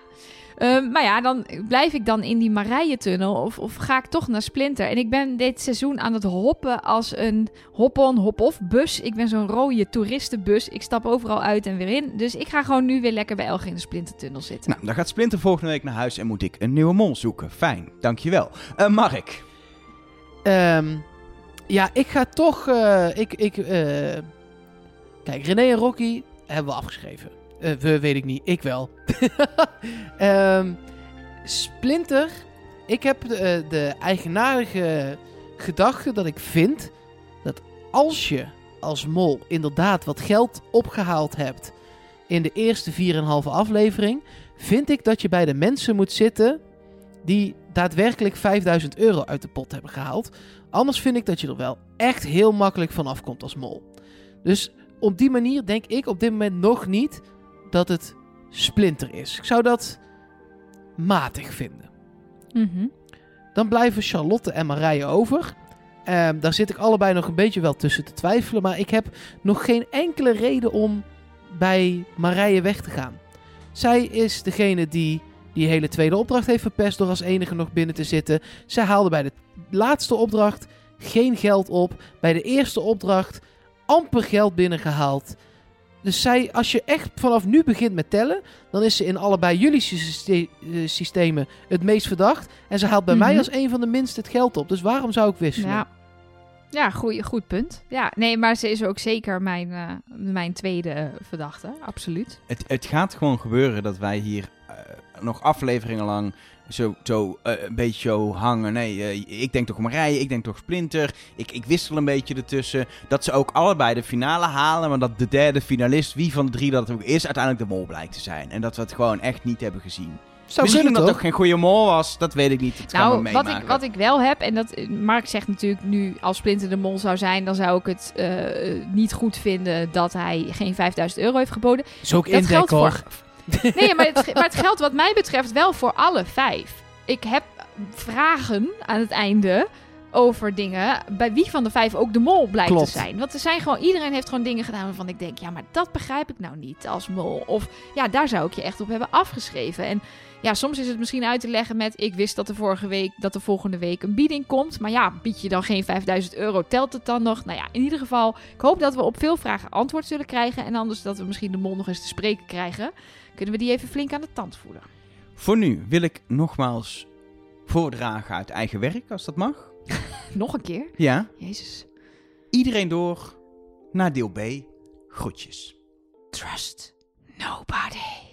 Ehm, maar ja, dan blijf ik dan in die Marije-tunnel of, of ga ik toch naar Splinter. En ik ben dit seizoen aan het hoppen als een hop-on, hop-off bus. Ik ben zo'n rode toeristenbus. Ik stap overal uit en weer in. Dus ik ga gewoon nu weer lekker bij Elge in de Splinter-tunnel zitten. Nou, dan gaat Splinter volgende week naar huis en moet ik een nieuwe mol zoeken. Fijn, dankjewel. Eh Mark, Ehm, ja, ik ga toch... eh, ik, ik, eh, kijk, René en Rocky hebben we afgeschreven. Eh, we weet ik niet, ik wel. Ehm, Splinter, ik heb de, de eigenaardige gedachte dat ik vind dat als je als mol inderdaad wat geld opgehaald hebt in de eerste 4,5 aflevering, vind ik dat je bij de mensen moet zitten die daadwerkelijk 5000 euro uit de pot hebben gehaald. Anders vind ik dat je er wel echt heel makkelijk vanaf komt als mol. Dus op die manier denk ik op dit moment nog niet dat het Splinter is. Ik zou dat matig vinden. Mhm. Dan blijven Charlotte en Marije over. Ehm, daar zit ik allebei nog een beetje wel tussen te twijfelen. Maar ik heb nog geen enkele reden om bij Marije weg te gaan. Zij is degene die die hele tweede opdracht heeft verpest door als enige nog binnen te zitten. Zij haalde bij de laatste opdracht geen geld op. Bij de eerste opdracht amper geld binnengehaald. Dus zij, als je echt vanaf nu begint met tellen, dan is ze in allebei jullie syste- eh, systemen het meest verdacht. En ze haalt bij Mhm. mij als een van de minst het geld op. Dus waarom zou ik wisselen? Ja, ja goeie, goed punt. Ja, nee, maar ze is ook zeker mijn, eh, mijn tweede eh, verdachte. Absoluut. het, het gaat gewoon gebeuren dat wij hier nog afleveringen lang zo, zo eh, een beetje zo hangen. Nee, eh, ik denk toch Marije, ik denk toch Splinter. Ik, ik wissel een beetje ertussen. Dat ze ook allebei de finale halen, maar dat de derde finalist, wie van de drie dat ook is, uiteindelijk de mol blijkt te zijn. En dat we het gewoon echt niet hebben gezien. Zou Misschien kunnen omdat het toch? ook geen goede mol was, dat weet ik niet. Dat Nou, wat ik, wat ik wel heb, en dat eh, Mark zegt natuurlijk nu als Splinter de Mol zou zijn, dan zou ik het niet goed vinden dat hij geen 5000 euro heeft geboden. Is ook Dat geldt voor. Nee, maar het, maar het geldt wat mij betreft wel voor alle vijf. Ik heb vragen aan het einde over dingen bij wie van de vijf ook de mol blijkt Klopt. te zijn. Want er zijn gewoon, iedereen heeft gewoon dingen gedaan waarvan ik denk, ja, maar dat begrijp ik nou niet als mol. Of ja, daar zou ik je echt op hebben afgeschreven. En ja, soms is het misschien uit te leggen met, ik wist dat er vorige week, dat er volgende week een bieding komt. Maar ja, bied je dan geen 5000 euro, telt het dan nog? Nou ja, in ieder geval, ik hoop dat we op veel vragen antwoord zullen krijgen. En anders dat we misschien de mol nog eens te spreken krijgen. Kunnen we die even flink aan de tand voelen. Voor nu wil ik nogmaals voordragen uit eigen werk, als dat mag. Nog een keer. Ja. Jezus. Iedereen door naar deel B. Groetjes. Trust nobody.